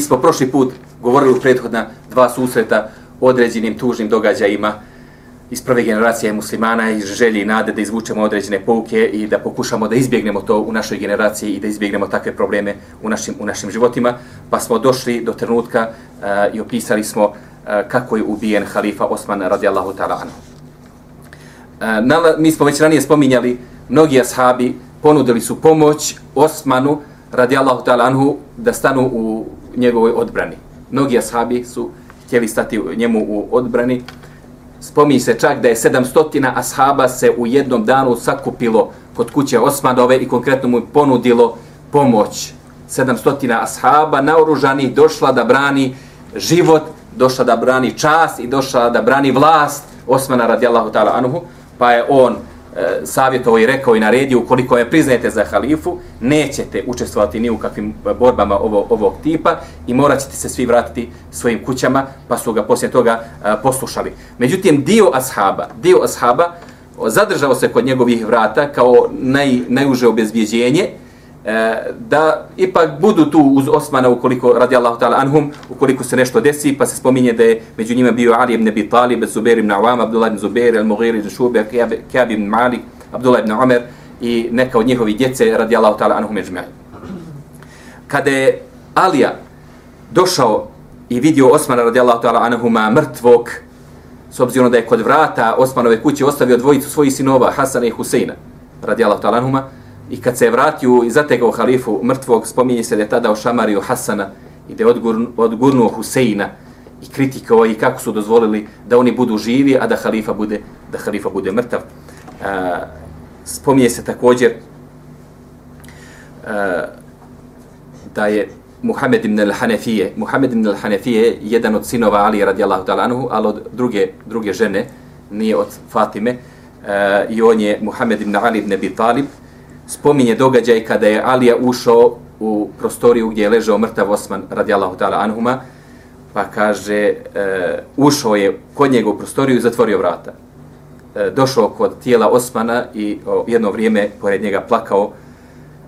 mi smo prošli put govorili u prethodna dva susreta o određenim tužnim događajima iz prve generacije muslimana i želji i nade da izvučemo određene pouke i da pokušamo da izbjegnemo to u našoj generaciji i da izbjegnemo takve probleme u našim, u našim životima. Pa smo došli do trenutka uh, i opisali smo uh, kako je ubijen halifa Osman radijallahu ta'ala anhu. Uh, mi smo već ranije spominjali, mnogi ashabi ponudili su pomoć Osmanu radijallahu ta'ala anhu da stanu u njegovoj odbrani. Mnogi ashabi su htjeli stati njemu u odbrani. Spominje se čak da je 700 ashaba se u jednom danu sakupilo kod kuće Osmanove i konkretno mu ponudilo pomoć. 700 ashaba naoružani došla da brani život, došla da brani čas i došla da brani vlast Osmana radijallahu ta'ala anhu, pa je on e, savjetovo i rekao i naredio ukoliko je priznajete za halifu, nećete učestvovati ni u kakvim borbama ovo, ovog tipa i morat ćete se svi vratiti svojim kućama, pa su ga poslije toga e, poslušali. Međutim, dio ashaba, dio ashaba zadržao se kod njegovih vrata kao naj, najuže obezbjeđenje, E, da ipak budu tu uz Osmana ukoliko radi Allahu ta'ala anhum ukoliko se nešto desi pa se spominje da je među njima bio Ali ibn Abi Talib Zubair ibn Awam Abdullah ibn Zubair al-Mughir ibn Shuba Kjab ibn Malik Abdullah ibn Umar i neka od njihovih djece radi Allahu ta'ala anhum ejma'in kada je Alija došao i vidio Osmana radi Allahu ta'ala anhuma mrtvog s obzirom da je kod vrata Osmanove kuće ostavio dvojicu svojih sinova Hasana i Huseina radi Allahu ta'ala anhuma I kad se je vratio i zategao halifu mrtvog, spominje se da je tada ošamario Hasana i da je odgurnuo Huseina i kritikovao i kako su dozvolili da oni budu živi, a da halifa bude, da halifa bude mrtav. A, spominje se također a, da je Muhammed ibn al-Hanefije, Muhammed ibn al-Hanefije jedan od sinova Ali radijallahu ta'ala anhu, ali od druge, druge žene, nije od Fatime, E, i on je Muhammed ibn Ali ibn Abi Talib, spominje događaj kada je Alija ušao u prostoriju gdje je ležao mrtav Osman radijallahu ta'ala anhuma, pa kaže, e, ušao je kod njega u prostoriju i zatvorio vrata. E, došao kod tijela Osmana i o, jedno vrijeme pored njega plakao,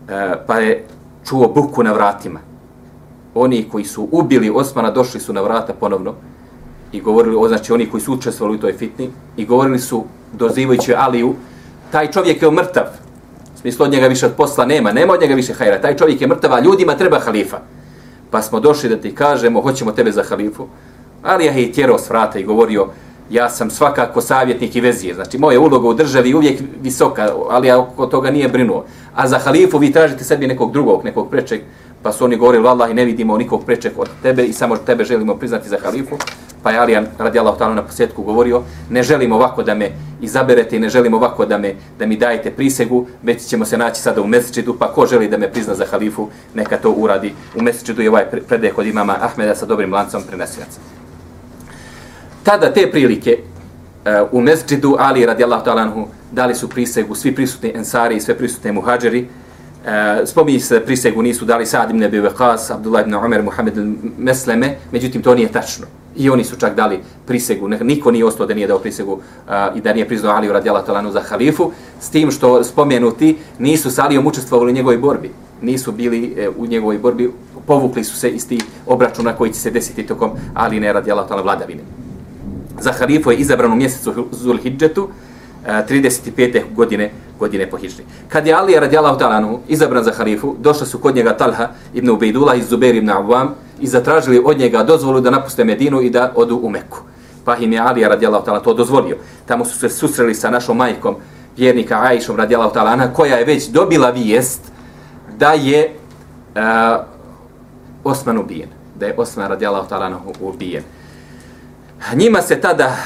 e, pa je čuo buku na vratima. Oni koji su ubili Osmana došli su na vrata ponovno i govorili, o, znači oni koji su učestvovali u toj fitni, i govorili su, dozivajući Aliju, taj čovjek je mrtav, smislu od njega više od posla nema, nema od njega više hajra, taj čovjek je mrtav, ljudima treba halifa. Pa smo došli da ti kažemo, hoćemo tebe za halifu, ali ja je tjerao s vrata i govorio, ja sam svakako savjetnik i vezije, znači moja uloga u državi uvijek visoka, ali ja oko toga nije brinuo. A za halifu vi tražite sebi nekog drugog, nekog prečeg, pa su oni govorili, vallahi ne vidimo nikog prečeg od tebe i samo tebe želimo priznati za halifu. Pa je Alijan radi Allah na posjetku govorio, ne želim ovako da me izaberete i ne želim ovako da, me, da mi dajete prisegu, već ćemo se naći sada u mesečidu, pa ko želi da me prizna za halifu, neka to uradi. U mesečidu je ovaj predaj kod imama Ahmeda sa dobrim lancom prenesilaca. Tada te prilike eh, u mesečidu Ali radi Allah dali su prisegu svi prisutni ensari i sve prisutne muhađeri, Uh, spominje se prisegu nisu dali Sa'd ibn Abi Waqas, Abdullah ibn Umar, Muhammed Mesleme, međutim to nije tačno. I oni su čak dali prisegu, niko nije ostao da nije dao prisegu a, i da nije priznao Aliju radijalahu talanu za halifu, s tim što spomenuti nisu s Alijom učestvovali u njegovoj borbi. Nisu bili e, u njegovoj borbi, povukli su se iz tih obračuna koji će se desiti tokom Aline radijalahu talanu vladavine. Za halifu je izabran u mjesecu Zulhidžetu, E, 35. godine godine po hijri. Kad je Ali radijallahu ta'ala anhu izabran za halifu, došli su kod njega Talha ibn Ubejdullah i Zubair ibn Awam i zatražili od njega dozvolu da napuste Medinu i da odu u Meku. Pa im je Ali radijallahu ta'ala to dozvolio. Tamo su se susreli sa našom majkom vjernika Ajšom radijallahu ta'ala anha koja je već dobila vijest da je uh, Osman ubijen. Da je Osman radijallahu ta'ala anhu ubijen. Njima se tada,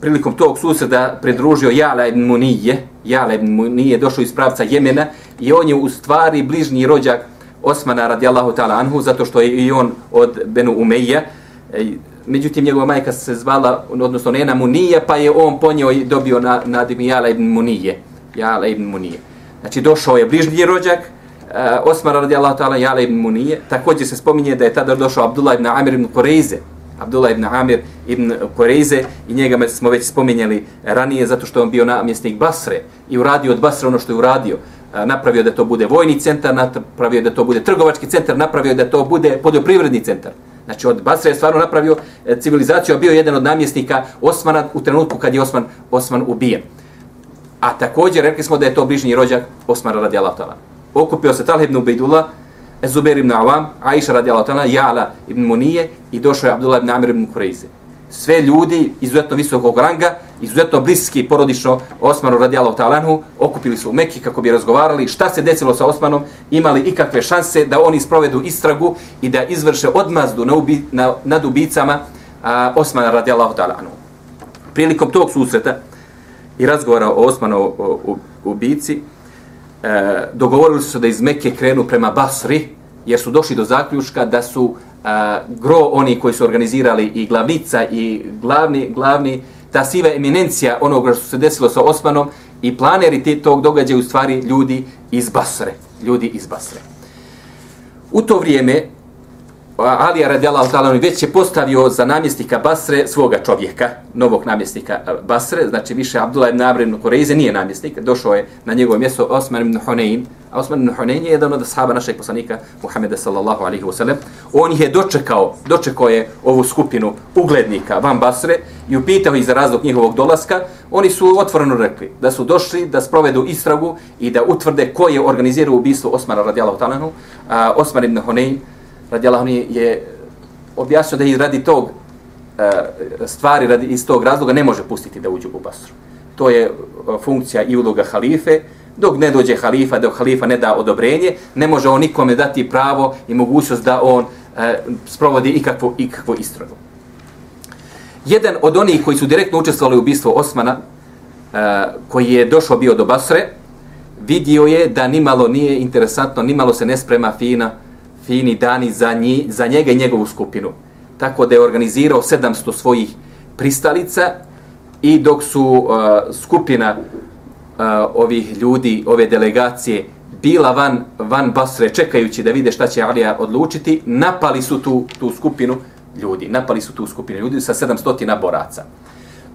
prilikom tog susreda, pridružio Jala ibn Munije. Jala ibn Munije došao iz pravca Jemena i on je u stvari bližnji rođak Osmana radijallahu ta'ala anhu, zato što je i on od Benu Umeja. E, međutim, njegova majka se zvala, odnosno Nena Munije, pa je on po njoj dobio na, nadim Jala ibn Munije. Jala ibn Munije. Znači, došao je bližnji rođak, e, Osmana radijallahu ta'ala Jala ibn Munije. Također se spominje da je tada došao Abdullah ibn Amir ibn Kureize, Abdullah ibn Amir ibn Kureize i njega smo već spominjali ranije zato što on bio namjesnik Basre i uradio od Basre ono što je uradio. E, napravio da to bude vojni centar, napravio da to bude trgovački centar, napravio da to bude poljoprivredni centar. Znači od Basre je stvarno napravio e, civilizaciju, a bio jedan od namjesnika Osmana u trenutku kad je Osman, Osman ubijen. A također rekli smo da je to bližnji rođak Osmana radi Okupio se Talib ibn Ubejdullah, Zubair ibn Awam, Aisha radi Allah ta'ala, Ja'la ibn Munije i došao je Abdullah ibn Amir ibn Kureize sve ljudi izuzetno visokog ranga, izuzetno bliski porodično Osmanu radijallahu ta'alanhu, okupili su u Mekki kako bi razgovarali šta se desilo sa Osmanom, imali ikakve šanse da oni sprovedu istragu i da izvrše odmazdu na ubi, na, nad ubicama a, Osmana radijallahu ta'alanhu. Prilikom tog susreta i razgovora o Osmanu u ubici, e, dogovorili su se da iz Mekke krenu prema Basri, jer su došli do zaključka da su e, gro oni koji su organizirali i glavnica i glavni, glavni ta siva eminencija onoga što se desilo sa Osmanom i planeri te tog događaja u stvari ljudi iz Basre. Ljudi iz Basre. U to vrijeme Alija radijallahu ta'ala već je postavio za namjesnika Basre svoga čovjeka, novog namjesnika e, Basre, znači više Abdullah ibn Amr ibn Kureize nije namjesnik, došao je na njegovo mjesto Osman ibn Hunayn, a Osman ibn Hunayn je jedan od sahaba našeg poslanika Muhameda sallallahu alaihi wasallam. On On je dočekao, dočekao je ovu skupinu uglednika van Basre i upitao ih za razlog njihovog dolaska. Oni su otvoreno rekli da su došli da sprovedu istragu i da utvrde ko je organizirao ubistvo Osmana radijallahu ta'ala. Osman ibn Hunayn radijallahu je objasnio da i radi tog e, stvari radi iz tog razloga ne može pustiti da uđu u Basru. To je e, funkcija i uloga halife, dok ne dođe halifa, dok halifa ne da odobrenje, ne može on nikome dati pravo i mogućnost da on e, sprovodi ikakvu, ikakvu istragu. Jedan od onih koji su direktno učestvovali u ubistvu Osmana, e, koji je došao bio do Basre, vidio je da nimalo nije interesantno, nimalo se ne sprema fina, fini dani za, nji, za njega i njegovu skupinu. Tako da je organizirao 700 svojih pristalica i dok su uh, skupina uh, ovih ljudi, ove delegacije, bila van, van Basre čekajući da vide šta će Alija odlučiti, napali su tu, tu skupinu ljudi. Napali su tu skupinu ljudi sa 700 boraca.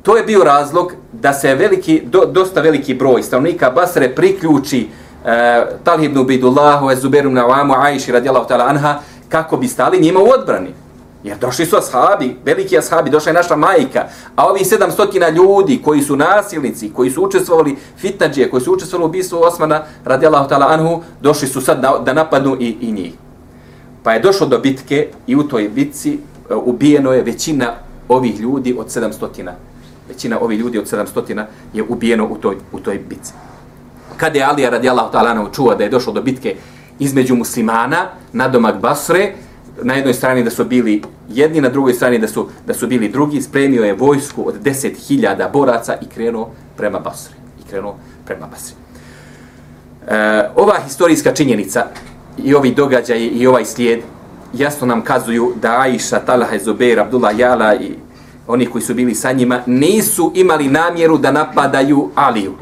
To je bio razlog da se veliki, do, dosta veliki broj stanovnika Basre priključi uh, Eh, e, Talib ibn Ubidullahu, Zuberu ibn Awamu, Aiši radijallahu ta'ala anha, kako bi stali njima u odbrani. Jer došli su ashabi, veliki ashabi, došla je naša majka, a ovi 700 ljudi koji su nasilnici, koji su učestvovali fitnađije, koji su učestvovali u ubistvu Osmana radijallahu ta'ala anhu, došli su sad da, da napadnu i, i njih. Pa je došlo do bitke i u toj bitci e, ubijeno je većina ovih ljudi od 700. Većina ovih ljudi od 700 je ubijeno u toj, u toj bitci kada je Alija radijallahu ta'ala čuo da je došlo do bitke između muslimana na domak Basre, na jednoj strani da su bili jedni, na drugoj strani da su, da su bili drugi, spremio je vojsku od 10.000 boraca i krenuo prema Basri. I krenuo prema Basri. E, ova historijska činjenica i ovi događaji i ovaj slijed jasno nam kazuju da Aisha, Talha, Zubair, Abdullah, Jala i oni koji su bili sa njima nisu imali namjeru da napadaju Aliju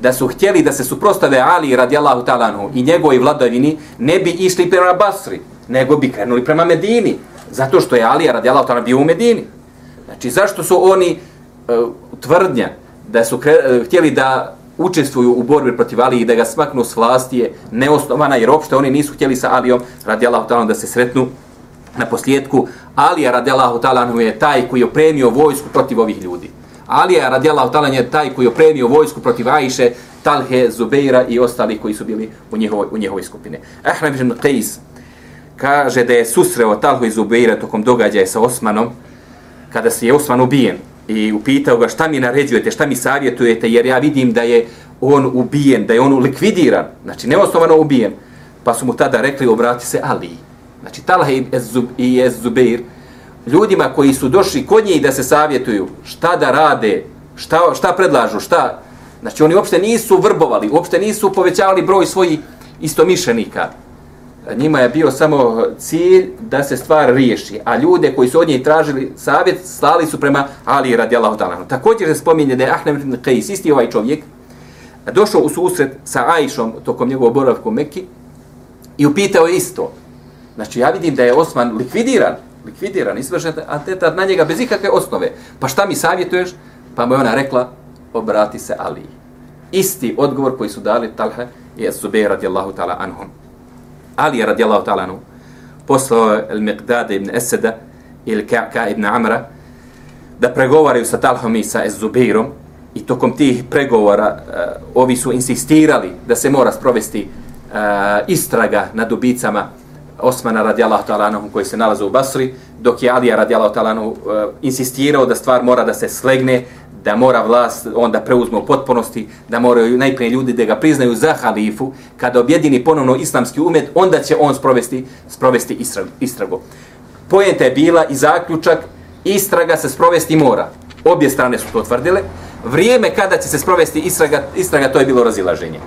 da su htjeli da se suprostave Ali radijallahu talanu i njegovoj vladavini, ne bi išli prema Basri, nego bi krenuli prema Medini. Zato što je Ali radijallahu talanu bio u Medini. Znači, zašto su oni uh, tvrdnja da su kre, uh, htjeli da učestvuju u borbi protiv Ali i da ga smaknu s vlasti je neosnovana, jer opšte oni nisu htjeli sa Alijom radijallahu talanu da se sretnu na posljedku. Alija radijallahu talanu je taj koji je opremio vojsku protiv ovih ljudi. Alija radijallahu ta'ala je taj koji je opremio vojsku protiv Ajše, Talhe, Zubeira i ostali koji su bili u njihovoj, u njihovoj skupine. Ahmed ibn Qais kaže da je susreo Talhu i Zubeira tokom događaja sa Osmanom, kada se je Osman ubijen i upitao ga šta mi naređujete, šta mi savjetujete, jer ja vidim da je on ubijen, da je on likvidiran, znači neosnovano ubijen. Pa su mu tada rekli, obrati se Ali. Znači Talha i Zubeir, ljudima koji su došli kod njih da se savjetuju šta da rade, šta, šta predlažu, šta... Znači oni uopšte nisu vrbovali, uopšte nisu povećavali broj svojih istomišljenika. Njima je bio samo cilj da se stvar riješi, a ljude koji su od njih tražili savjet slali su prema Ali radijallahu ta'ala. Također se spominje da je Ahmed ibn Qais, isti ovaj čovjek, došao u susret sa Ajšom tokom njegovog boravka u Mekki i upitao je isto. Znači ja vidim da je Osman likvidiran, likvidiran, izvršen atentat na njega bez ikakve osnove. Pa šta mi savjetuješ? Pa mu je ona rekla, obrati se Ali. isti odgovor koji su dali Talha i Zubair radijallahu ta'ala anhum. Ali je radijallahu ta'ala anhum poslao Al-Miqdada ibn Eseda ili Ka'ka ibn Amra da pregovaraju sa Talhom i sa Zubairom i tokom tih pregovora uh, ovi su insistirali da se mora sprovesti uh, istraga nad ubicama Osmana radijallahu ta'ala anhum koji se nalaze u Basri, dok je Alija radijallahu ta'ala e, insistirao da stvar mora da se slegne, da mora vlast onda preuzme u potpunosti, da moraju najprije ljudi da ga priznaju za halifu, kada objedini ponovno islamski umet, onda će on sprovesti, sprovesti istragu. Pojenta je bila i zaključak, istraga se sprovesti mora. Obje strane su to tvrdile. Vrijeme kada će se sprovesti istraga, istraga to je bilo razilaženje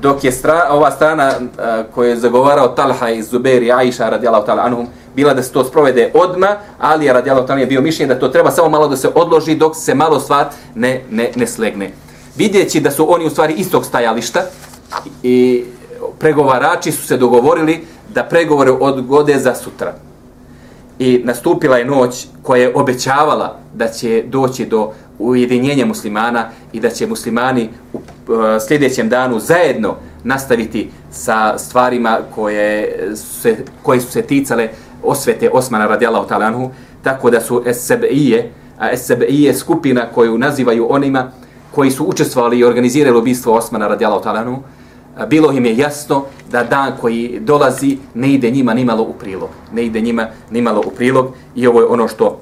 dok je stra, ova strana uh, koju je zagovarao Talha i Zubair i Aisha radijalahu ta'ala anhum, bila da se to sprovede odma, ali je radijalahu ta'ala je bio mišljen da to treba samo malo da se odloži dok se malo stvar ne, ne, ne slegne. Vidjeći da su oni u stvari istog stajališta i pregovarači su se dogovorili da pregovore odgode za sutra. I nastupila je noć koja je obećavala da će doći do ujedinjenje muslimana i da će muslimani u uh, sljedećem danu zajedno nastaviti sa stvarima koje, se, koje su se ticale osvete Osmana radijallahu talanhu, tako da su SBI-je, a SBI je skupina koju nazivaju onima koji su učestvovali i organizirali ubistvo Osmana radijallahu talanhu, bilo im je jasno da dan koji dolazi ne ide njima nimalo u prilog. Ne ide njima nimalo u prilog i ovo je ono što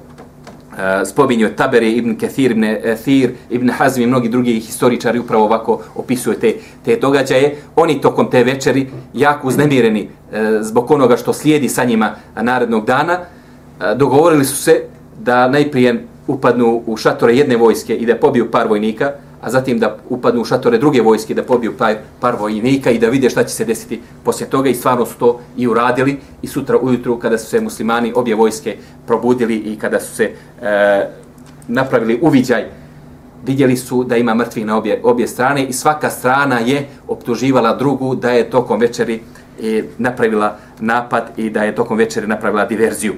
Eh, spominjuje spominju Taberi ibn Kathir ibn eh, Thir ibn Hazmi i mnogi drugi historičari upravo ovako opisuju te, te događaje. Oni tokom te večeri jako uznemireni e, zbog onoga što slijedi sa njima narednog dana, e, dogovorili su se da najprije upadnu u šatore jedne vojske i da pobiju par vojnika, a zatim da upadnu u šatore druge vojske da pobiju par, par vojnika i da vide šta će se desiti poslije toga. I stvarno su to i uradili. I sutra ujutru kada su se muslimani obje vojske probudili i kada su se e, napravili uviđaj vidjeli su da ima mrtvih na obje, obje strane. I svaka strana je optuživala drugu da je tokom večeri e, napravila napad i da je tokom večeri napravila diverziju.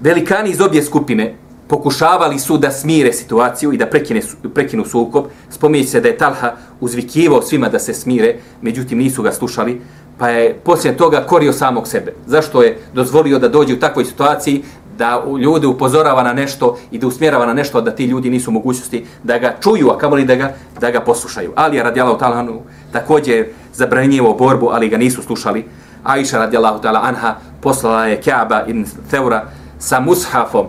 Velikani iz obje skupine pokušavali su da smire situaciju i da prekine, prekinu sukob. Spominje se da je Talha uzvikivao svima da se smire, međutim nisu ga slušali, pa je poslije toga korio samog sebe. Zašto je dozvolio da dođe u takvoj situaciji da ljude upozorava na nešto i da usmjerava na nešto da ti ljudi nisu mogućnosti da ga čuju, a kamoli da ga, da ga poslušaju. Ali je radijalahu talanu također zabranjivo borbu, ali ga nisu slušali. Aisha radijalahu ta'ala anha poslala je Kaaba ibn Theura sa mushafom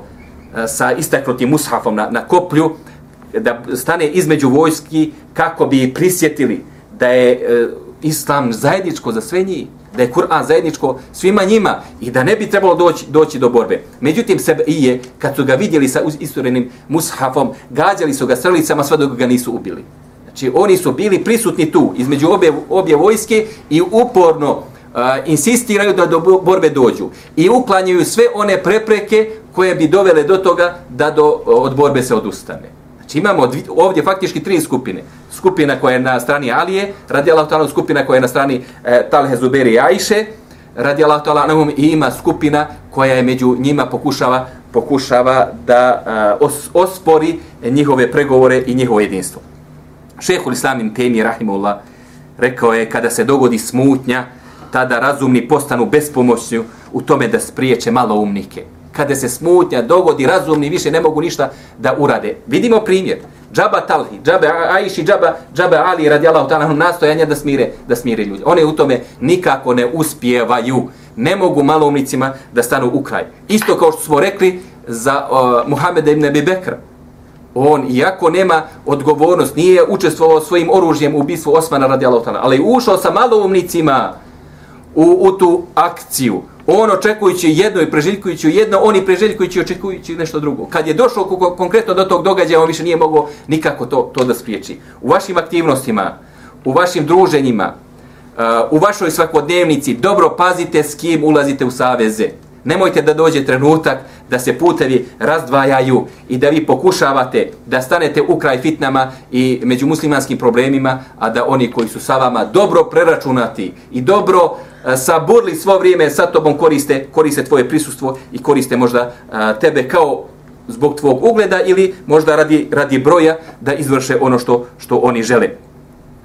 E, sa istaknutim mushafom na, na koplju, da stane između vojski kako bi prisjetili da je e, islam zajedničko za sve njih, da je Kur'an zajedničko svima njima i da ne bi trebalo doći, doći do borbe. Međutim, sebe i je, kad su ga vidjeli sa istorenim mushafom, gađali su ga srlicama sve dok ga nisu ubili. Znači, oni su bili prisutni tu, između obje, obje vojske i uporno Eh, insistiraju da do borbe dođu. I uklanjaju sve one prepreke koje bi dovele do toga da do, od borbe se odustane. Znači imamo dvi, ovdje faktički tri skupine. Skupina koja je na strani Alije, radi Allah ta'ala, skupina koja je na strani e, Talhe Zuberi i Ajše, radi Allah ta'ala, i ima skupina koja je među njima pokušava pokušava da e, os, ospori njihove pregovore i njihovo jedinstvo. Šehul Islamin Temi, Rahimullah, rekao je kada se dogodi smutnja, tada razumni postanu bespomoćni u tome da spriječe malo umnike kada se smutnja dogodi, razumni više ne mogu ništa da urade. Vidimo primjer. Džaba Talhi, Džaba Aiši, Džaba, Džaba Ali radijallahu ta'ala nastojanja da smire, da smire ljudi. One u tome nikako ne uspijevaju. Ne mogu maloumnicima da stanu u kraj. Isto kao što smo rekli za uh, Muhammeda ibn Abi Bekr. On, iako nema odgovornost, nije učestvovao svojim oružjem u ubistvu Osmana radijallahu ta'ala, ali ušao sa maloumnicima u, u tu akciju on očekujući jedno i preželjkujući jedno, oni preželjkujući očekujući nešto drugo. Kad je došao konkretno do tog događaja, on više nije mogao nikako to, to da spriječi. U vašim aktivnostima, u vašim druženjima, uh, u vašoj svakodnevnici, dobro pazite s kim ulazite u saveze. Nemojte da dođe trenutak da se putevi razdvajaju i da vi pokušavate da stanete u kraj fitnama i među muslimanskim problemima, a da oni koji su sa vama dobro preračunati i dobro E, uh, saburli svo vrijeme sa tobom koriste, koriste tvoje prisustvo i koriste možda e, tebe kao zbog tvog ugleda ili možda radi, radi broja da izvrše ono što što oni žele.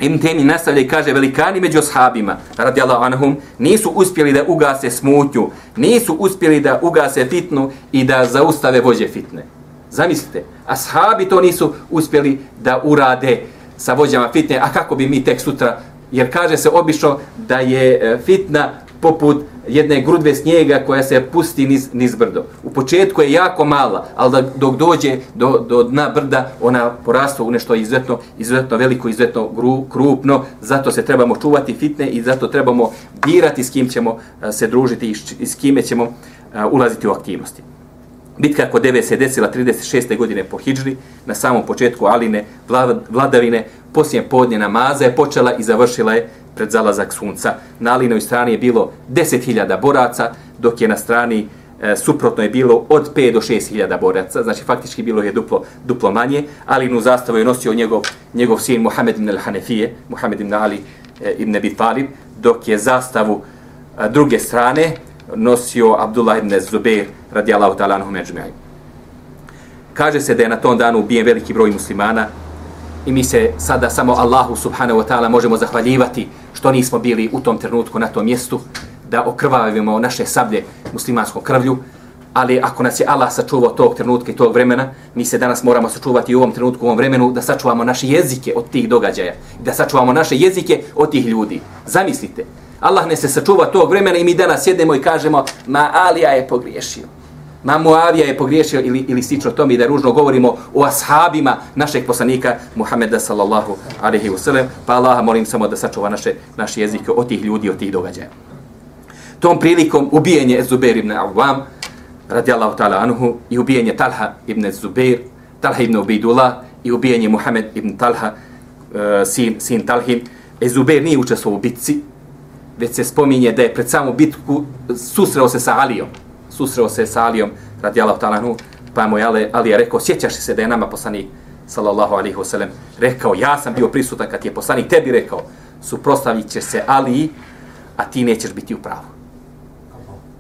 Ibn Temi nastavlja i kaže velikani među ashabima, radijallahu anhum, nisu uspjeli da ugase smutnju, nisu uspjeli da ugase fitnu i da zaustave vođe fitne. Zamislite, ashabi to nisu uspjeli da urade sa vođama fitne, a kako bi mi tek sutra, jer kaže se obično da je e, fitna poput jedne grudve snijega koja se pusti niz, niz brdo. U početku je jako mala, ali da, dok dođe do, do dna brda, ona porasta u nešto izuzetno, izuzetno veliko, izuzetno gru, krupno. Zato se trebamo čuvati fitne i zato trebamo birati s kim ćemo e, se družiti i s kime ćemo e, ulaziti u aktivnosti. Bitka kod Deve se desila 36. godine po Hidžri, na samom početku Aline vladavine, poslije podnje namaza je počela i završila je pred zalazak sunca. Na Alinoj strani je bilo 10.000 boraca, dok je na strani e, suprotno je bilo od 5 do 6.000 boraca, znači faktički bilo je duplo, duplo manje. Alinu zastavu je nosio njegov, njegov sin Muhammed ibn al-Hanefije, Muhammed ibn Ali e, ibn Abi Talib, dok je zastavu e, druge strane nosio Abdullah ibn Zubair radijallahu ta'ala anhu međumijaju. Kaže se da je na tom danu ubijen veliki broj muslimana i mi se sada samo Allahu subhanahu wa ta'ala možemo zahvaljivati što nismo bili u tom trenutku na tom mjestu da okrvavimo naše sablje muslimanskom krvlju, ali ako nas je Allah sačuvao tog trenutka i tog vremena, mi se danas moramo sačuvati u ovom trenutku, u ovom vremenu, da sačuvamo naše jezike od tih događaja, da sačuvamo naše jezike od tih ljudi. Zamislite, Allah ne se sačuva tog vremena i mi danas sjednemo i kažemo, ma Alija je pogriješio. Ma Muavija je pogriješio ili, ili sično tome da ružno govorimo o ashabima našeg poslanika Muhameda sallallahu alaihi wasallam. Pa Allah molim samo da sačuva naše, naše jezike od tih ljudi, od tih događaja. Tom prilikom ubijenje Zubair ibn Awam, radijallahu ta'ala anhu, i ubijenje Talha ibn Zubair, Talha ibn Ubejdullah, i ubijenje Muhammed ibn Talha, uh, sin, sin Talhin. E, Zubair nije učestvovao u bitci, već se spominje da je pred samu bitku susreo se sa Alijom. Susreo se sa Alijom, radijallahu ta'ala anhu, pa mu je Ali, je rekao, sjećaš se da je nama poslanik, sallallahu alaihi wasallam, rekao, ja sam bio prisutan kad je poslanik tebi rekao, suprostavit će se Ali, a ti nećeš biti u pravu.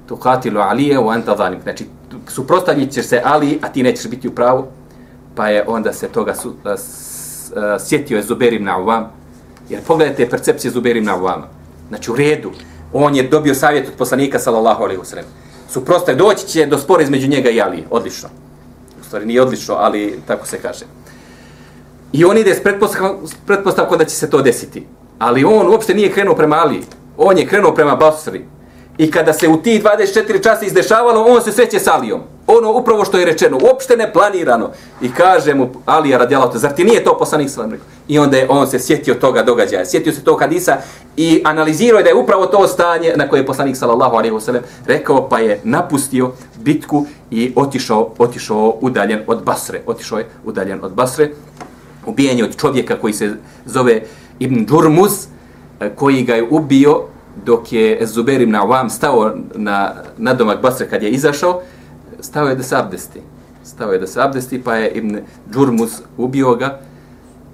Tu katilu Alije u anta zanim. Znači, suprostavit će se Ali, a ti nećeš biti u pravu. Pa je onda se toga su, a, s, a, sjetio je Zuberim na Uvam. Jer pogledajte percepcije Zuberim na Uvama. Znači, u redu. On je dobio savjet od poslanika, sallallahu alejhi ve sellem. Suprostav, doći će do spora između njega i Ali. Odlično. U stvari, nije odlično, ali tako se kaže. I on ide s pretpostavkom da će se to desiti. Ali on uopšte nije krenuo prema Ali. On je krenuo prema Basri. I kada se u ti 24 časa izdešavalo, on se sveće s Alijom. Ono upravo što je rečeno, uopšte ne planirano. I kaže mu Alija radijalatu, zar ti nije to poslanik sallam rekao? I onda je on se sjetio toga događaja, sjetio se tog hadisa i analizirao je da je upravo to stanje na koje je poslanik sallallahu alaihi wasallam rekao, pa je napustio bitku i otišao, otišao udaljen od Basre. Otišao je udaljen od Basre. Ubijen je od čovjeka koji se zove Ibn Džurmuz, eh, koji ga je ubio dok je Zubair ibn Awam stao na, na domak Basre kad je izašao, stao je da se abdesti. Stao je da se abdesti, pa je Ibn Džurmus ubio ga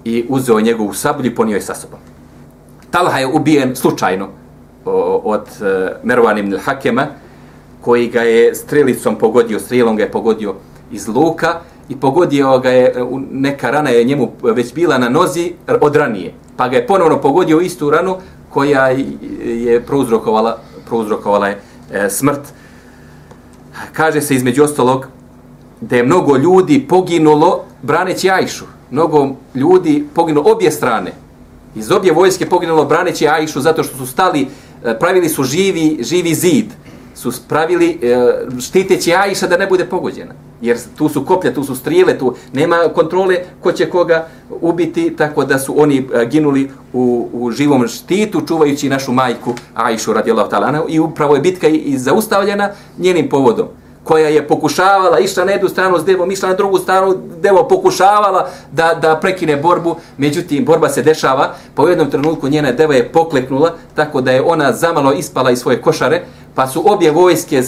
i uzeo njegovu sablju i ponio je sa sobom. Talha je ubijen slučajno od e, uh, Mervan ibn Hakema, koji ga je strelicom pogodio, strelom ga je pogodio iz luka i pogodio ga je, e, neka rana je njemu već bila na nozi od ranije. Pa ga je ponovno pogodio istu ranu koja je prouzrokovala, prouzrokovala je e, smrt. Kaže se između ostalog da je mnogo ljudi poginulo braneći Ajšu. Mnogo ljudi poginulo obje strane. Iz obje vojske poginulo braneći Ajšu zato što su stali, e, pravili su živi, živi zid su spravili e, štiteći Ajša da ne bude pogođena. Jer tu su koplja, tu su strijele, tu nema kontrole ko će koga ubiti, tako da su oni e, ginuli u, u živom štitu, čuvajući našu majku Ajšu radijallahu ta'ala I upravo je bitka i zaustavljena njenim povodom koja je pokušavala, išla na jednu stranu s devom, išla na drugu stranu, devo pokušavala da, da prekine borbu, međutim, borba se dešava, pa u jednom trenutku njena deva je pokleknula, tako da je ona zamalo ispala iz svoje košare, pa su obje vojske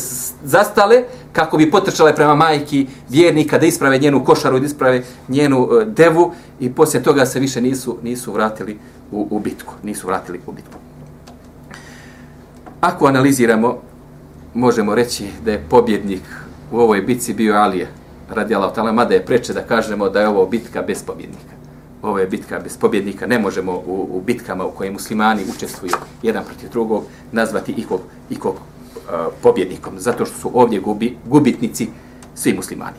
zastale kako bi potrčale prema majki vjernika da isprave njenu košaru, da isprave njenu e, devu i poslije toga se više nisu nisu vratili u, u bitku. Nisu vratili u bitku. Ako analiziramo, možemo reći da je pobjednik u ovoj bitci bio Alija, radi Allah tala, mada je preče da kažemo da je ovo bitka bez pobjednika. Ovo je bitka bez pobjednika, ne možemo u, u bitkama u kojoj muslimani učestvuju jedan protiv drugog nazvati ikog, ikog E, pobjednikom, zato što su ovdje gubi, gubitnici svi muslimani.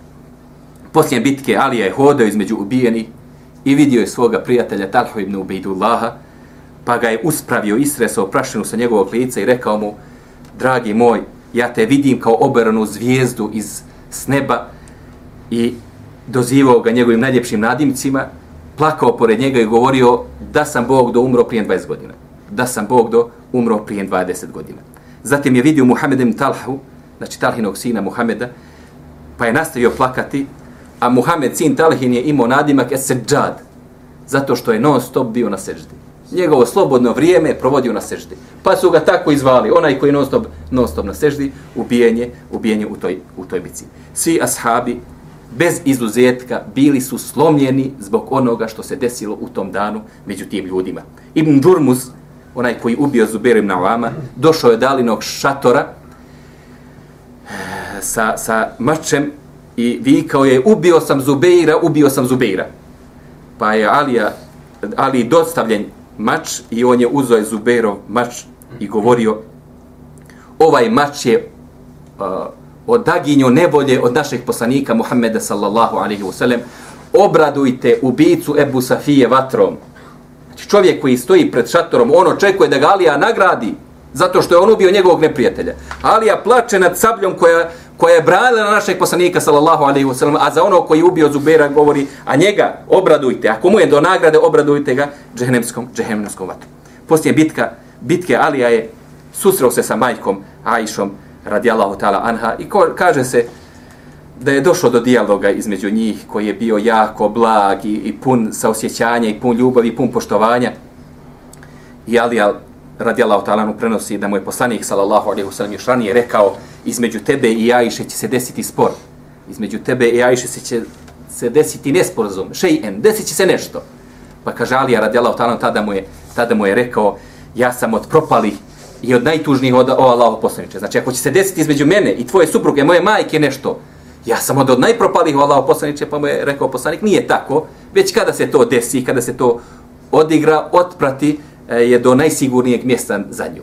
Poslije bitke Alija je hodao između ubijeni i vidio je svoga prijatelja Talho ibn Ubejdullaha, pa ga je uspravio, istresao prašinu sa njegovog lica i rekao mu, dragi moj, ja te vidim kao oberanu zvijezdu iz s neba i dozivao ga njegovim najljepšim nadimcima, plakao pored njega i govorio da sam Bog do umro prije 20 godina. Da sam Bog do umro prije 20 godina. Zatim je vidio Muhammedem Talhu, znači Talhinog sina Muhameda, pa je nastavio plakati, a Muhammed sin Talhin je imao nadimak Esedžad, zato što je non stop bio na seždi njegovo slobodno vrijeme provodio na seždi. Pa su ga tako izvali, onaj koji non stop, non stop na seždi, ubijenje, ubijenje u toj, u toj bici. Svi ashabi, bez izuzetka, bili su slomljeni zbog onoga što se desilo u tom danu među tim ljudima. Ibn Durmus, onaj koji ubio Zubair ibn Avama, došao je dalinog šatora eh, sa, sa mačem i vikao je, ubio sam Zubeira, ubio sam Zubeira. Pa je Alija, Ali dostavljen mač i on je uzao je Zubeirov mač i govorio ovaj mač je eh, uh, odaginjo nebolje od našeg poslanika Muhammeda sallallahu alaihi wasallam obradujte ubicu Ebu Safije vatrom čovjek koji stoji pred šatorom on očekuje da ga Alija nagradi zato što je on ubio njegovog neprijatelja. Alija plače nad sabljom koja, koja je branila na našeg poslanika sallallahu alejhi ve sellem a za ono koji je ubio Zubera govori a njega obradujte ako mu je do nagrade obradujte ga džehennemskom džehennemskom vatrom. Poslije bitka bitke Alija je susreo se sa majkom Ajšom radijallahu ta'ala anha i ko, kaže se da je došlo do dijaloga između njih koji je bio jako blag i, i pun saosjećanja i pun ljubavi i pun poštovanja i Alija radijallahu ta'ala prenosi da mu je poslanik sallallahu alaihi ve sallam još ranije rekao između tebe i Ajše će se desiti spor. Između tebe i Ajše se će se desiti nesporazum, šejen, desit će se nešto. Pa kaže Alija radijallahu ta'ala tada mu je tada mu je rekao ja sam od propalih i od najtužnijih od o Allahu poslaniče. Znači ako će se desiti između mene i tvoje supruge, moje majke nešto, ja sam od, od najpropalih o poslaniče, pa mu je rekao poslanik, nije tako, već kada se to desi, kada se to odigra, otprati, e, je do najsigurnijeg mjesta za nju.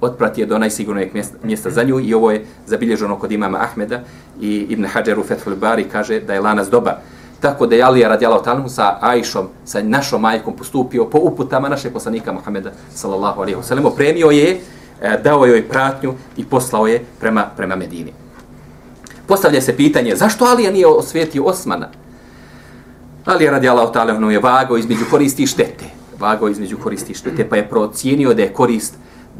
Otprati je do najsigurnijeg mjesta mjesta za nju i ovo je zabilježeno kod imama Ahmeda i Ibn Hajar u Fethul Bari kaže da je lanas dobar. Tako da je Alija radijalahu talmu sa Ajšom, sa našom majkom postupio po uputama našeg poslanika Muhameda sallallahu alaihi wasallam. Opremio je, e, dao joj pratnju i poslao je prema, prema Medini. Postavlja se pitanje, zašto Alija nije osvetio Osmana? Alija radi Allah talmu ono je vago između koristi i štete vago između koristi i štete, pa je procijenio da je korist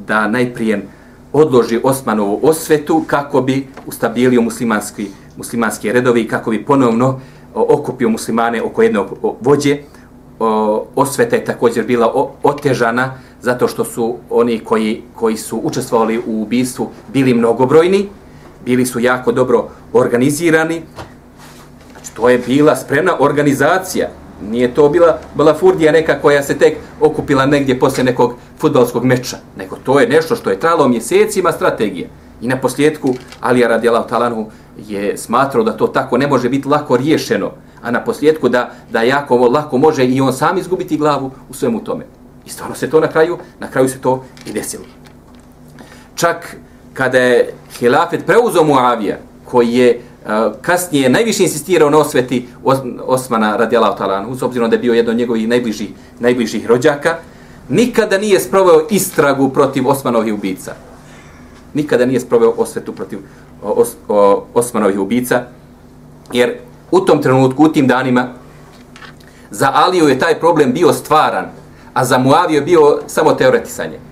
da najprije odloži Osmanovu osvetu kako bi ustabilio muslimanski, muslimanski redovi i kako bi ponovno okupio muslimane oko jednog vođe. Osveta je također bila otežana zato što su oni koji, koji su učestvovali u ubistvu bili mnogobrojni, bili su jako dobro organizirani. Znači, to je bila spremna organizacija. Nije to bila balafurdija neka koja se tek okupila negdje poslije nekog futbalskog meča, nego to je nešto što je trajalo mjesecima strategije. I na posljedku Alija radijalahu talanu je smatrao da to tako ne može biti lako riješeno, a na posljedku da, da jako lako može i on sam izgubiti glavu u svemu tome. I stvarno se to na kraju, na kraju se to i desilo. Čak kada je hilafet preuzeo Muavija, koji je eh, kasnije najviše insistirao na osveti Osmana radijalahu ta'ala, uz obzirom da je bio jedan od njegovih najbližih, najbližih rođaka, nikada nije sproveo istragu protiv Osmanovih ubica. Nikada nije sproveo osvetu protiv os, o, Osmanovih ubica, jer u tom trenutku, u tim danima, za Aliju je taj problem bio stvaran, a za Muaviju je bio samo teoretisanje.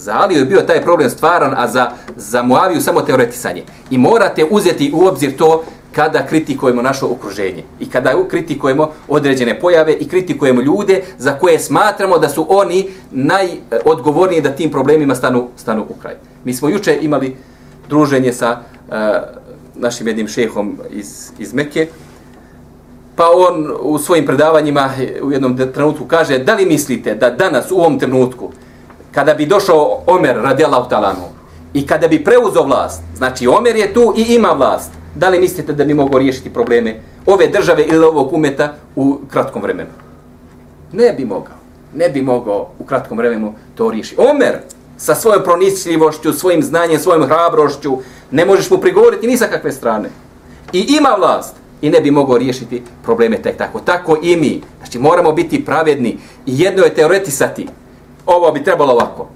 Za Aliju je bio taj problem stvaran, a za, za Muaviju samo teoretisanje. I morate uzeti u obzir to kada kritikujemo naše okruženje i kada kritikujemo određene pojave i kritikujemo ljude za koje smatramo da su oni najodgovorniji da tim problemima stanu, stanu u kraj. Mi smo juče imali druženje sa uh, našim jednim šehom iz, iz Mekke, pa on u svojim predavanjima u jednom trenutku kaže da li mislite da danas u ovom trenutku kada bi došao Omer radijallahu talanu i kada bi preuzeo vlast, znači Omer je tu i ima vlast, Da li mislite da bi mogao riješiti probleme ove države ili ovog umeta u kratkom vremenu? Ne bi mogao. Ne bi mogao u kratkom vremenu to riješiti. Omer, sa svojom pronisljivošću, svojim znanjem, svojom hrabrošću, ne možeš mu prigovoriti ni sa kakve strane. I ima vlast i ne bi mogao riješiti probleme tek tako. Tako i mi. Znači moramo biti pravedni i jedno je teoretisati. Ovo bi trebalo ovako.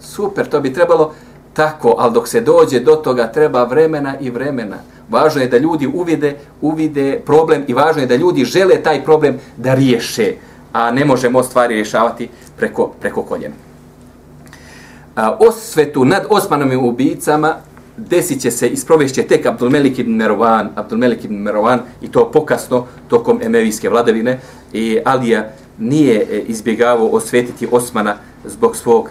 Super, to bi trebalo tako, ali dok se dođe do toga treba vremena i vremena. Važno je da ljudi uvide, uvide problem i važno je da ljudi žele taj problem da riješe, a ne možemo stvari rješavati preko, preko koljena. A, osvetu nad Osmanovim ubicama desit će se i sprovešće tek Abdulmelik ibn Merovan, Abdulmelik ibn Merovan i to pokasno tokom emevijske vladavine i Alija nije e, izbjegavao osvetiti Osmana zbog svog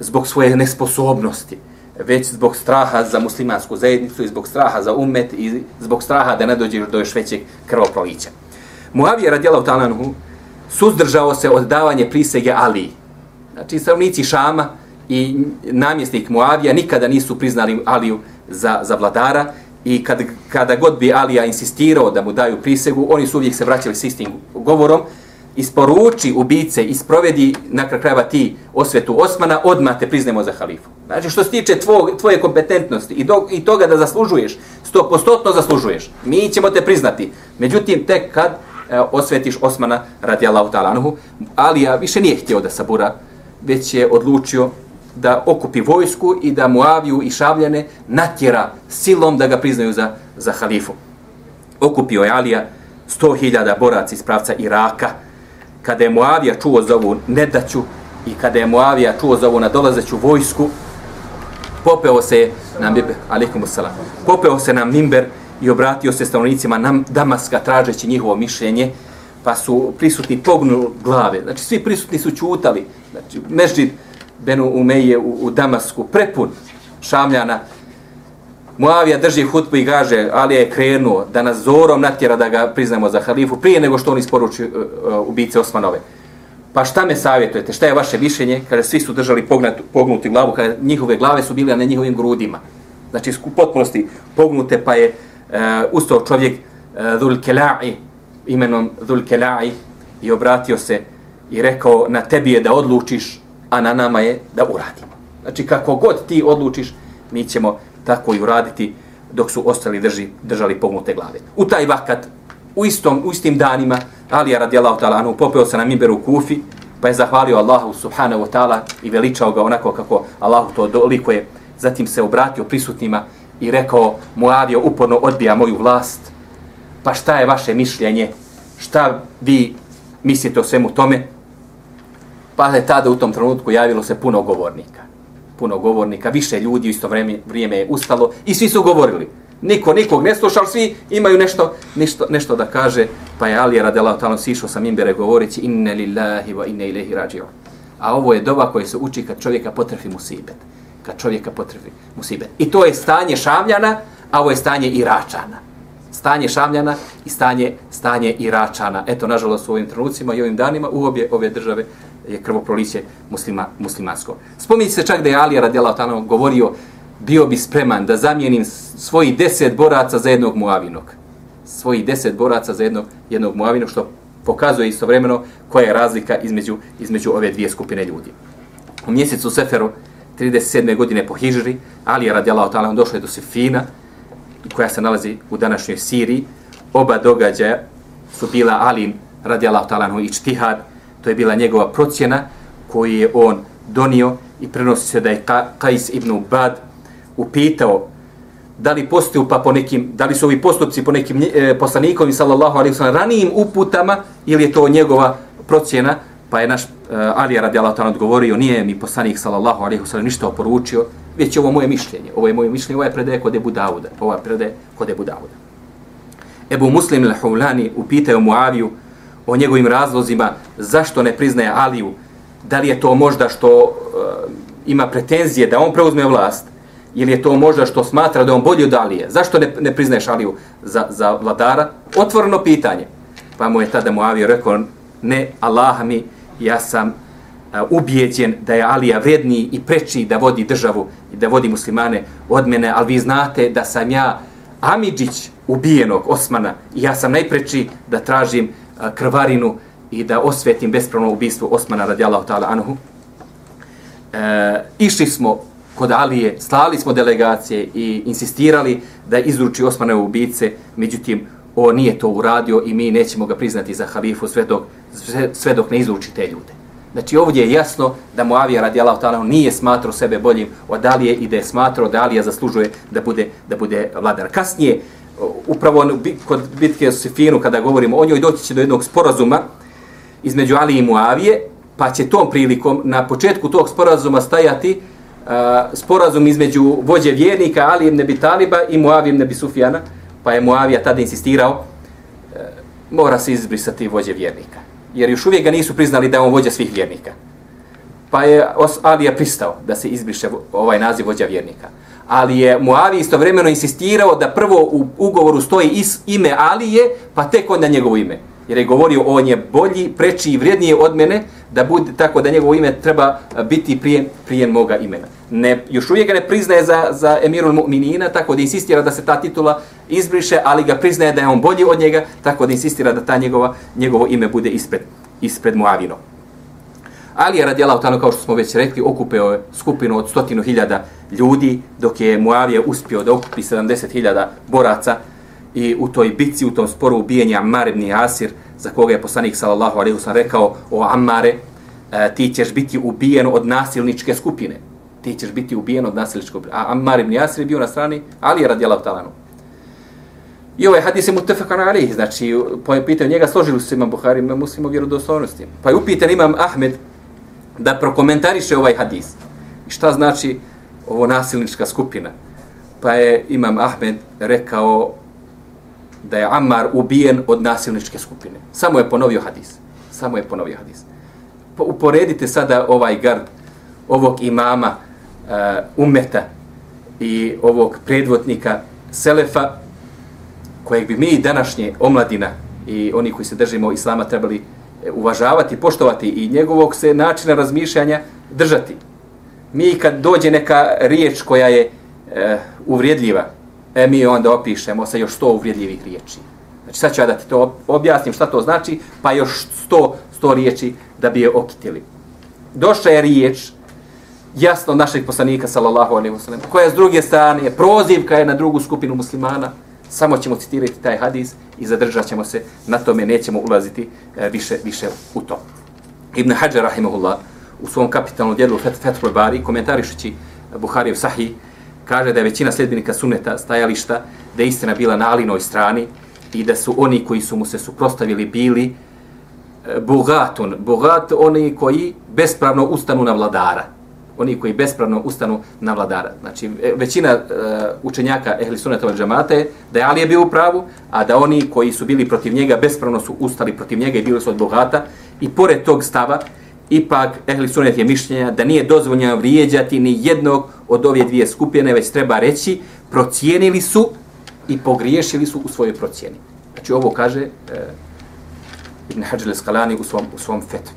zbog svoje nesposobnosti već zbog straha za muslimansku zajednicu i zbog straha za umet i zbog straha da ne dođe do još većeg krvoprolića. Muavija radijala u Talanhu suzdržao se od davanje prisege Ali. Znači, stanovnici Šama i namjesnik Muavija nikada nisu priznali Aliju za, za vladara i kad, kada god bi Alija insistirao da mu daju prisegu, oni su uvijek se vraćali s istim govorom, isporuči ubice, isprovedi na krajeva ti osvetu Osmana, odmah te priznemo za halifu. Znači što se tiče tvoj, tvoje kompetentnosti i, do, i toga da zaslužuješ, sto postotno zaslužuješ, mi ćemo te priznati. Međutim, tek kad e, osvetiš Osmana radi Allahu talanuhu, Alija više nije htio da sabura, već je odlučio da okupi vojsku i da Muaviju i Šavljane natjera silom da ga priznaju za, za halifu. Okupio je Alija 100.000 boraca iz pravca Iraka, kada je Muavija čuo za ovu nedaću i kada je Muavija čuo za ovu nadolazeću vojsku, popeo se na mimber, alikum salam, popeo se na mimber i obratio se stanovnicima nam, Damaska tražeći njihovo mišljenje, pa su prisutni pognuli glave. Znači, svi prisutni su čutali. Znači, Mežid Benu Umeje u, u Damasku, prepun šamljana, Muavija drži hutbu i gaže, ali je krenuo da nas zorom natjera da ga priznamo za halifu prije nego što on isporuči uh, uh, ubice Osmanove. Pa šta me savjetujete? Šta je vaše mišljenje? Kaže, svi su držali pognut, pognuti glavu, kaže, njihove glave su bile na njihovim grudima. Znači, u potpunosti pognute, pa je uh, ustao čovjek uh, Dhul Kela'i, imenom Dhul Kela'i, i obratio se i rekao, na tebi je da odlučiš, a na nama je da uradimo. Znači, kako god ti odlučiš, mi ćemo tako i uraditi dok su ostali drži, držali pognute glave. U taj vakat, u, istom, u istim danima, Alija radijallahu ta'ala anhu popeo se na mimberu u Kufi, pa je zahvalio Allahu subhanahu wa ta'ala i veličao ga onako kako Allahu to dolikuje. Zatim se obratio prisutnima i rekao, Muavio uporno odbija moju vlast, pa šta je vaše mišljenje? Šta vi mislite o svemu tome? Pa je tada u tom trenutku javilo se puno govornika puno govornika, više ljudi u isto vrijeme, vrijeme je ustalo i svi su govorili. Niko nikog ne slušao, svi imaju nešto, nešto, nešto da kaže, pa je Alija radela tamo sišao sa mimbere govoreći inne lillahi wa inne ilahi rađio. A ovo je doba koje se uči kad čovjeka potrefi musibet. Kad čovjeka potrefi musibet. I to je stanje šamljana, a ovo je stanje iračana. Stanje šamljana i stanje, stanje iračana. Eto, nažalost, u ovim trenucima i ovim danima u obje ove države je krvoproliće muslima, muslimansko. Spominje se čak da je Alija radijalahu ta'ala govorio bio bi spreman da zamijenim svoji deset boraca za jednog muavinog. Svoji deset boraca za jednog, jednog muavinog, što pokazuje istovremeno koja je razlika između, između ove dvije skupine ljudi. U mjesecu Seferu, 37. godine po Hidžri, Alija radijala tamo došao je do Sifina, koja se nalazi u današnjoj Siriji. Oba događaja su bila Ali radijala tamo i Čtihad, to je bila njegova procjena koju je on donio i prenosi se da je Kajs ibn Ubad upitao da li postoju pa po nekim, da li su ovi postupci po nekim e, poslanikom sallallahu alaihi wasallam ranijim uputama ili je to njegova procjena? Pa je naš e, Ali radijallahu ta'ala odgovorio nije mi poslanik sallallahu alaihi wasallam ništa oporučio već je ovo moje mišljenje. Ovo je moje mišljenje, ovo je predaje kod Ebu Dauda ovo je predaje kod Ebu Dauda. Ebu Muslim al-Hulani upitao Muaviju o njegovim razlozima zašto ne priznaje Aliju, da li je to možda što uh, ima pretenzije da on preuzme vlast, ili je to možda što smatra da on bolji od Alije, zašto ne, ne priznaješ Aliju za, za vladara? Otvoreno pitanje. Pa mu je tada Muavija rekao, ne, Allah mi, ja sam uh, ubijeđen da je Alija vredniji i preči da vodi državu i da vodi muslimane od mene, ali vi znate da sam ja Amidžić ubijenog Osmana i ja sam najpreči da tražim krvarinu i da osvetim bespravno ubistvo Osmana radijallahu ta'ala anhu. E, išli smo kod Alije, slali smo delegacije i insistirali da izruči Osmane ubice, međutim, o nije to uradio i mi nećemo ga priznati za halifu sve dok, sve, sve dok ne izruči te ljude. Znači ovdje je jasno da Muavija radijalahu ta'ala nije smatrao sebe boljim od Alije i da je smatrao da Alija zaslužuje da bude, da bude vladar. Kasnije, upravo ono kod bitke o Sifinu, kada govorimo o njoj, doći će do jednog sporazuma između Ali i Muavije, pa će tom prilikom na početku tog sporazuma stajati uh, sporazum između vođe vjernika Ali ibn Abi Taliba i Muavije ibn Abi Sufjana, pa je Muavija tada insistirao uh, mora se izbrisati vođe vjernika. Jer još uvijek ga nisu priznali da je on vođa svih vjernika. Pa je Alija pristao da se izbriše ovaj naziv vođa vjernika. Ali je Muavi istovremeno insistirao da prvo u ugovoru stoji is, ime Alije, pa tek onda njegovo ime jer je govorio on je bolji, preči i vrijednije od mene, da bude tako da njegovo ime treba eh, biti prije, prije moga imena. Ne, još uvijek ga ne priznaje za, za emirul mu'minina, tako da insistira da se ta titula izbriše, ali ga priznaje da je on bolji od njega, tako da insistira da ta njegova, njegovo ime bude ispred, ispred Muavino. Ali je radijala tamo, kao što smo već rekli, okupio je skupinu od stotinu hiljada ljudi, dok je Muavije uspio da okupi 70.000 boraca, i u toj bitci, u tom sporu ubijenja Ammar ibn Asir, za koga je poslanik sallallahu alaihi wasallam rekao, o Ammare, e, ti ćeš biti ubijen od nasilničke skupine. Ti ćeš biti ubijen od nasilničke skupine. A Ammar ibn Asir je bio na strani Ali radijalahu talanu. I ovaj hadis je mutefekan alih, znači, po pitanju njega složili su se imam Buhari, imam muslim o vjerodostojnosti. Pa je upitan imam Ahmed da prokomentariše ovaj hadis. I šta znači ovo nasilnička skupina? Pa je imam Ahmed rekao da je Ammar ubijen od nasilničke skupine. Samo je ponovio hadis. Samo je ponovio hadis. Po, uporedite sada ovaj gard ovog imama eh, uh, umeta i ovog predvodnika Selefa kojeg bi mi današnje omladina i oni koji se držimo islama trebali eh, uvažavati, poštovati i njegovog se načina razmišljanja držati. Mi kad dođe neka riječ koja je e, uvrijedljiva, e mi onda opišemo sa još sto uvrijedljivih riječi. Znači sad ću ja da ti to objasnim šta to znači, pa još sto, sto riječi da bi je okitili. Došla je riječ, jasno našeg poslanika, sallallahu alaihi wa sallam, koja s druge strane, prozivka je na drugu skupinu muslimana, samo ćemo citirati taj hadis i zadržat ćemo se na tome, nećemo ulaziti e, više, više u to. Ibn Hajar, rahimahullah, u svom kapitalnom djelu Fethul Bari, komentarišući Buharijev sahih, kaže da je većina sljedbenika suneta stajališta da je istina bila na Alinoj strani i da su oni koji su mu se suprostavili bili e, bogatun, bogat oni koji bespravno ustanu na vladara. Oni koji bespravno ustanu na vladara. Znači, e, većina uh, učenjaka ehli suneta džamate da je Ali je bio u pravu, a da oni koji su bili protiv njega bespravno su ustali protiv njega i bili su od bogata. I pored tog stava, ipak ehli sunet je mišljenja da nije dozvoljeno vrijeđati ni jednog od ove dvije skupine, već treba reći, procijenili su i pogriješili su u svojoj procjeni. Znači ovo kaže e, Ibn Hađile Skalani u svom, u svom fetu.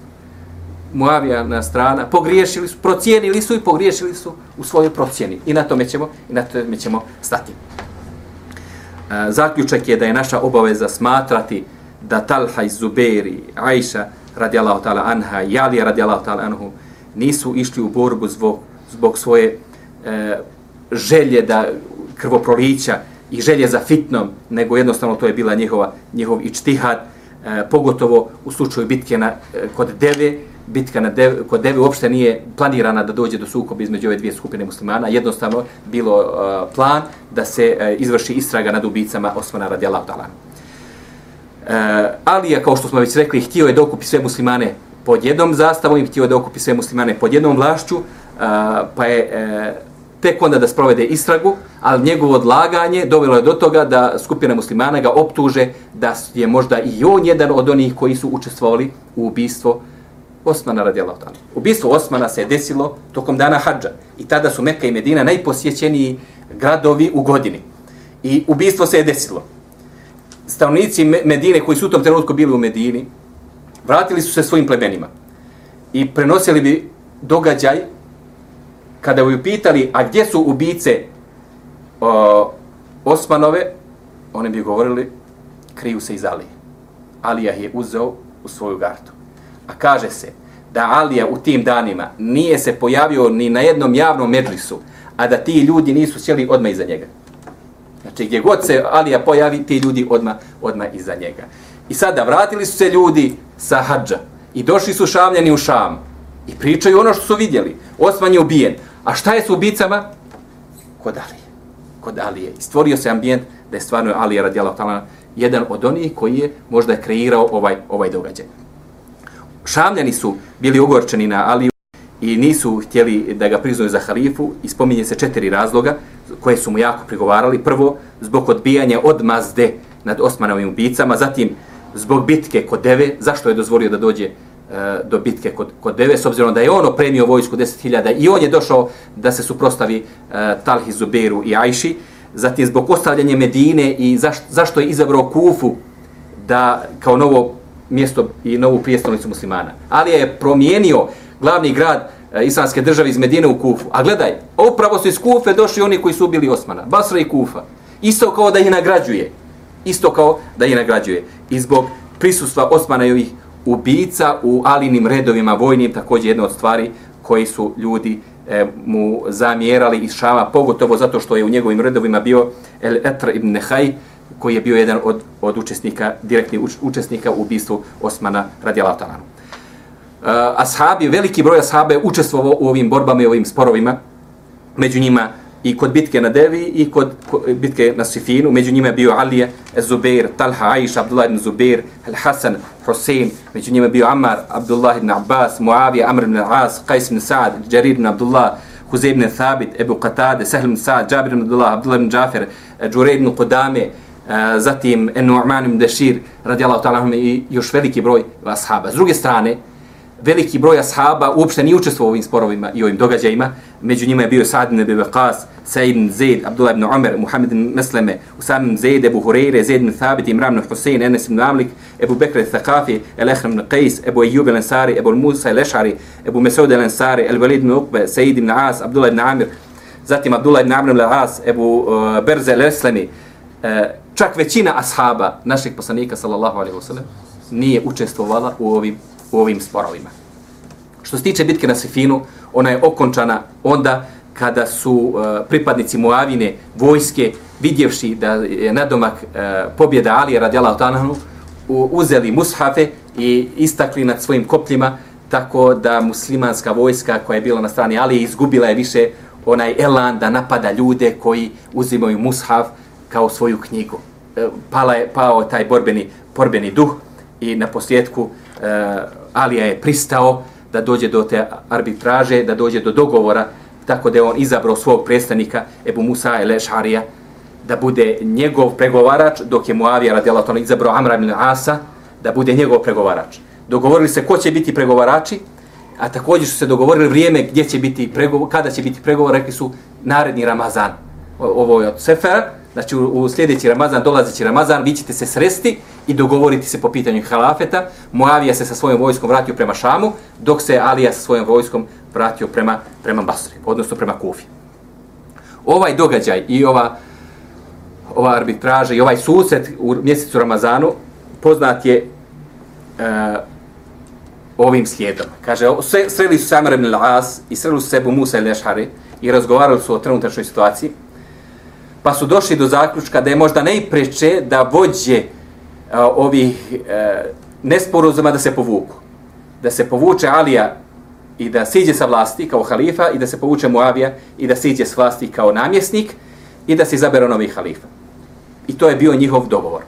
Muavijana strana, pogriješili su, procijenili su i pogriješili su u svojoj procjeni. I na tome ćemo, i na tome ćemo stati. E, zaključak je da je naša obaveza smatrati da Talha i Zuberi, Ajša, radijallahu ta'ala anha, Jali radijallahu ta'ala anhu, nisu išli u borbu zbog, zbog svoje e, želje da krvoprolića i želje za fitnom, nego jednostavno to je bila njihova, njihov ičtihad, e, pogotovo u slučaju bitke na, e, kod Deve, bitka na Deve, kod Deve uopšte nije planirana da dođe do sukoba između ove dvije skupine muslimana, jednostavno bilo e, plan da se e, izvrši istraga nad ubicama Osmana radijallahu ta'ala E, Alija, kao što smo već rekli, htio je da okupi sve muslimane pod jednom zastavom i htio je da okupi sve muslimane pod jednom vlašću, e, pa je e, tek onda da sprovede istragu, ali njegovo odlaganje dovelo je do toga da skupina muslimana ga optuže da je možda i on jedan od onih koji su učestvovali u ubistvo Osmana radijallahu ta'ala. Ubistvo Osmana se je desilo tokom dana hađa i tada su Mekka i Medina najposjećeniji gradovi u godini. I ubistvo se je desilo stanovnici Medine koji su u tom trenutku bili u Medini, vratili su se svojim plemenima i prenosili bi događaj kada bi pitali, a gdje su ubice o, Osmanove, oni bi govorili, kriju se iz Alije. Alija je uzeo u svoju gardu. A kaže se da Alija u tim danima nije se pojavio ni na jednom javnom medlisu, a da ti ljudi nisu sjeli odmah iza njega. Znači, gdje god se Alija pojavi, ti ljudi odma, odma iza njega. I sada vratili su se ljudi sa hađa i došli su šamljeni u šam i pričaju ono što su vidjeli. Osman je ubijen. A šta je s ubicama? Kod Alije. Kod Alije. I stvorio se ambijent da je stvarno Alija radijala talana jedan od onih koji je možda kreirao ovaj ovaj događaj. Šamljani su bili ogorčeni na Aliju i nisu htjeli da ga priznaju za halifu. I spominje se četiri razloga koje su mu jako prigovarali. Prvo, zbog odbijanja od mazde nad Osmanovim ubicama, zatim zbog bitke kod Deve, zašto je dozvolio da dođe e, do bitke kod, kod Deve, s obzirom da je on opremio vojsku 10.000 i on je došao da se suprostavi uh, Talhi Zuberu i Ajši, zatim zbog ostavljanja Medine i zašto, zašto je izabrao Kufu da kao novo mjesto i novu prijestolnicu muslimana. Ali je promijenio glavni grad e, islamske države iz Medine u Kufu. A gledaj, upravo su iz Kufe došli oni koji su ubili Osmana. Basra i Kufa. Isto kao da ih nagrađuje. Isto kao da ih nagrađuje. I zbog prisustva Osmana i ovih ubica u alinim redovima vojnim, također jedna od stvari koji su ljudi e, mu zamjerali iz Šama, pogotovo zato što je u njegovim redovima bio El Etr ibn Nehaj, koji je bio jedan od, od učesnika, direktnih uč, učesnika u ubistvu Osmana radijalahu Eh, ashabi, veliki broj ashaba je učestvovao u ovim borbama i ovim sporovima, među njima i kod bitke na Devi i kod bitke na Sifinu, među njima je bio Alije, Zubair, Talha, Aisha, Abdullah ibn Zubair, Al-Hasan, Hussein, među njima je bio Ammar, Abdullah ibn Abbas, Muavija, Amr ibn As, Qais ibn Sa'ad, Jarir ibn Abdullah, Huzay ibn Thabit, Ebu Qatade, Sahl ibn Sa'ad, Jabir ibn Abdullah, Abdullah ibn Jafer, Džurej eh, ibn Qudame, eh, zatim Nu'man ibn Dešir, radijallahu ta'ala, i još veliki broj ashaba. S druge strane, veliki broj ashaba uopšte nije učestvovao u ovim sporovima i ovim događajima. Među njima je bio Sa'd ibn Abi Waqas, Sa'id ibn Zaid, Abdullah ibn Umar, Muhammed ibn Mesleme, Usam ibn Zaid, Ebu Hureyre, Zaid ibn Thabit, Imran ibn Hussein, Enes ibn Amlik, Ebu Bekr al-Thaqafi, El-Ehrem ibn Qais, Ebu Ayyub al-Ansari, Ebu Musa al-Ešari, Ebu Mesaud al-Ansari, El-Walid ibn Uqba, Sa'id ibn As, Abdullah ibn Amir, zatim Abdullah ibn Amr al-As, Ebu uh, Berze al-Eslemi, uh, čak većina ashaba našeg poslanika, sallallahu alaihi ve sellem nije učestvovala u ovim, u ovim sporovima. Što se tiče bitke na Sefinu, ona je okončana onda kada su uh, pripadnici Muavine vojske vidjevši da je nadomak uh, pobjeda Alije radijala Otanahnu, uzeli mushafe i istakli nad svojim kopljima tako da muslimanska vojska koja je bila na strani Alije izgubila je više onaj elan da napada ljude koji uzimaju mushaf kao svoju knjigu. E, pala je, pao taj borbeni, borbeni duh i na posljedku e, Alija je pristao da dođe do te arbitraže, da dođe do dogovora, tako da je on izabrao svog predstavnika, Ebu Musa el Ešarija, da bude njegov pregovarač, dok je Muavija radijalatano izabrao Amra ibn Asa, da bude njegov pregovarač. Dogovorili se ko će biti pregovarači, a također su se dogovorili vrijeme gdje će biti pregovor, kada će biti pregovor, rekli su naredni Ramazan. Ovo je od Sefera, znači u, u sljedeći Ramazan, dolazeći Ramazan, vi ćete se sresti i dogovoriti se po pitanju halafeta. Moavija se sa svojom vojskom vratio prema Šamu, dok se Alija sa svojom vojskom vratio prema, prema Basri, odnosno prema Kufi. Ovaj događaj i ova, ova arbitraža i ovaj susret u mjesecu Ramazanu poznat je uh, ovim slijedom. Kaže, sreli su Samar ibn al-As i sreli su sebu Musa i Lešhari i razgovarali su o trenutačnoj situaciji pa su došli do zaključka da je možda najpreče da vođe a, ovih e, a, nesporozuma da se povuku. Da se povuče Alija i da siđe sa vlasti kao halifa i da se povuče Muavija i da siđe s vlasti kao namjesnik i da se izabere novi halifa. I to je bio njihov dogovor.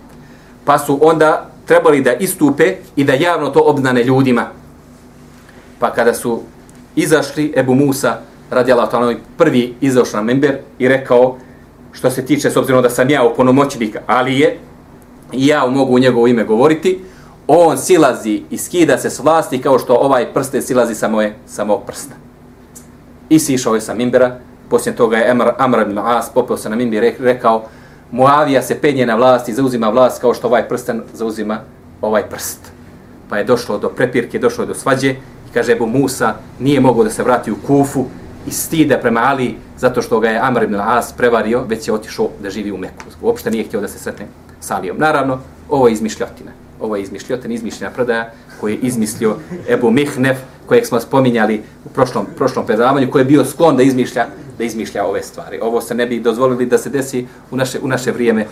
Pa su onda trebali da istupe i da javno to obznane ljudima. Pa kada su izašli, Ebu Musa, radijala prvi izašao na member i rekao, što se tiče, s obzirom da sam ja oponomoćnik Alije, i ja mogu u njegovo ime govoriti, on silazi i skida se s vlasti kao što ovaj prste silazi sa moje samo prsta. I sišao je sa Mimbera, poslije toga je Amr, Amr ibn As popeo se na Mimber i rekao, Muavija se penje na vlast i zauzima vlast kao što ovaj prsten zauzima ovaj prst. Pa je došlo do prepirke, došlo je do svađe i kaže Ebu Musa nije mogao da se vrati u Kufu i stida prema Ali zato što ga je Amr ibn As prevario, već je otišao da živi u Meku. Uopšte nije htio da se sretne Salijom. Naravno, ovo je izmišljotina. Ovo je izmišljotina, izmišljena predaja koju je izmislio Ebu Mihnef, kojeg smo spominjali u prošlom, prošlom predavanju, koji je bio sklon da izmišlja, da izmišlja ove stvari. Ovo se ne bi dozvolili da se desi u naše, u naše vrijeme e,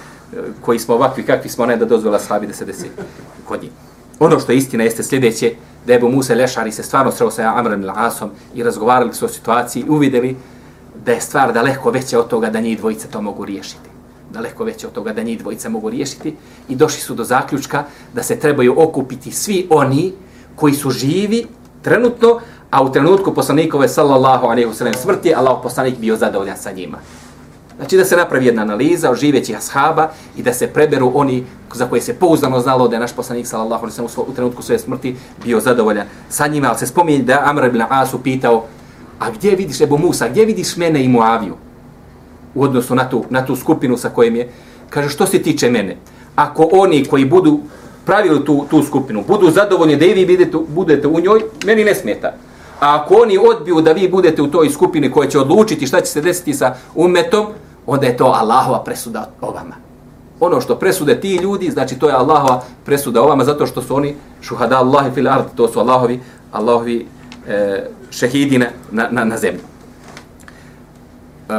koji smo ovakvi, kakvi smo, ne da dozvola slabi da se desi kod njih. Ono što je istina jeste sljedeće, da je Ebu Musa Lešari se stvarno sreo sa Amran Asom i razgovarali su o situaciji i uvideli da je stvar daleko veća od toga da njih dvojice to mogu riješiti. Daleko veće od toga da njih dvojica mogu riješiti i došli su do zaključka da se trebaju okupiti svi oni koji su živi trenutno, a u trenutku poslanikove sallallahu alaihi wa smrti, Allah poslanik bio zadovoljan sa njima. Znači da se napravi jedna analiza o živećih ashaba i da se preberu oni za koje se pouzdano znalo da je naš poslanik sallallahu alejhi ve sellem u trenutku svoje smrti bio zadovoljan sa njima, al se spominje da Amr ibn Asu pitao: "A gdje vidiš Ebu Musa, gdje vidiš mene i Muaviju?" U odnosu na tu, na tu skupinu sa kojim je kaže što se tiče mene. Ako oni koji budu pravili tu, tu skupinu, budu zadovoljni da i vi budete, budete u njoj, meni ne smeta. A ako oni odbiju da vi budete u toj skupini koja će odlučiti šta će se desiti sa umetom, onda je to Allahova presuda o vama. Ono što presude ti ljudi, znači to je Allahova presuda o vama, zato što su oni šuhada Allahi fil ard, to su Allahovi, Allahovi e, šehidine na, na, na zemlji.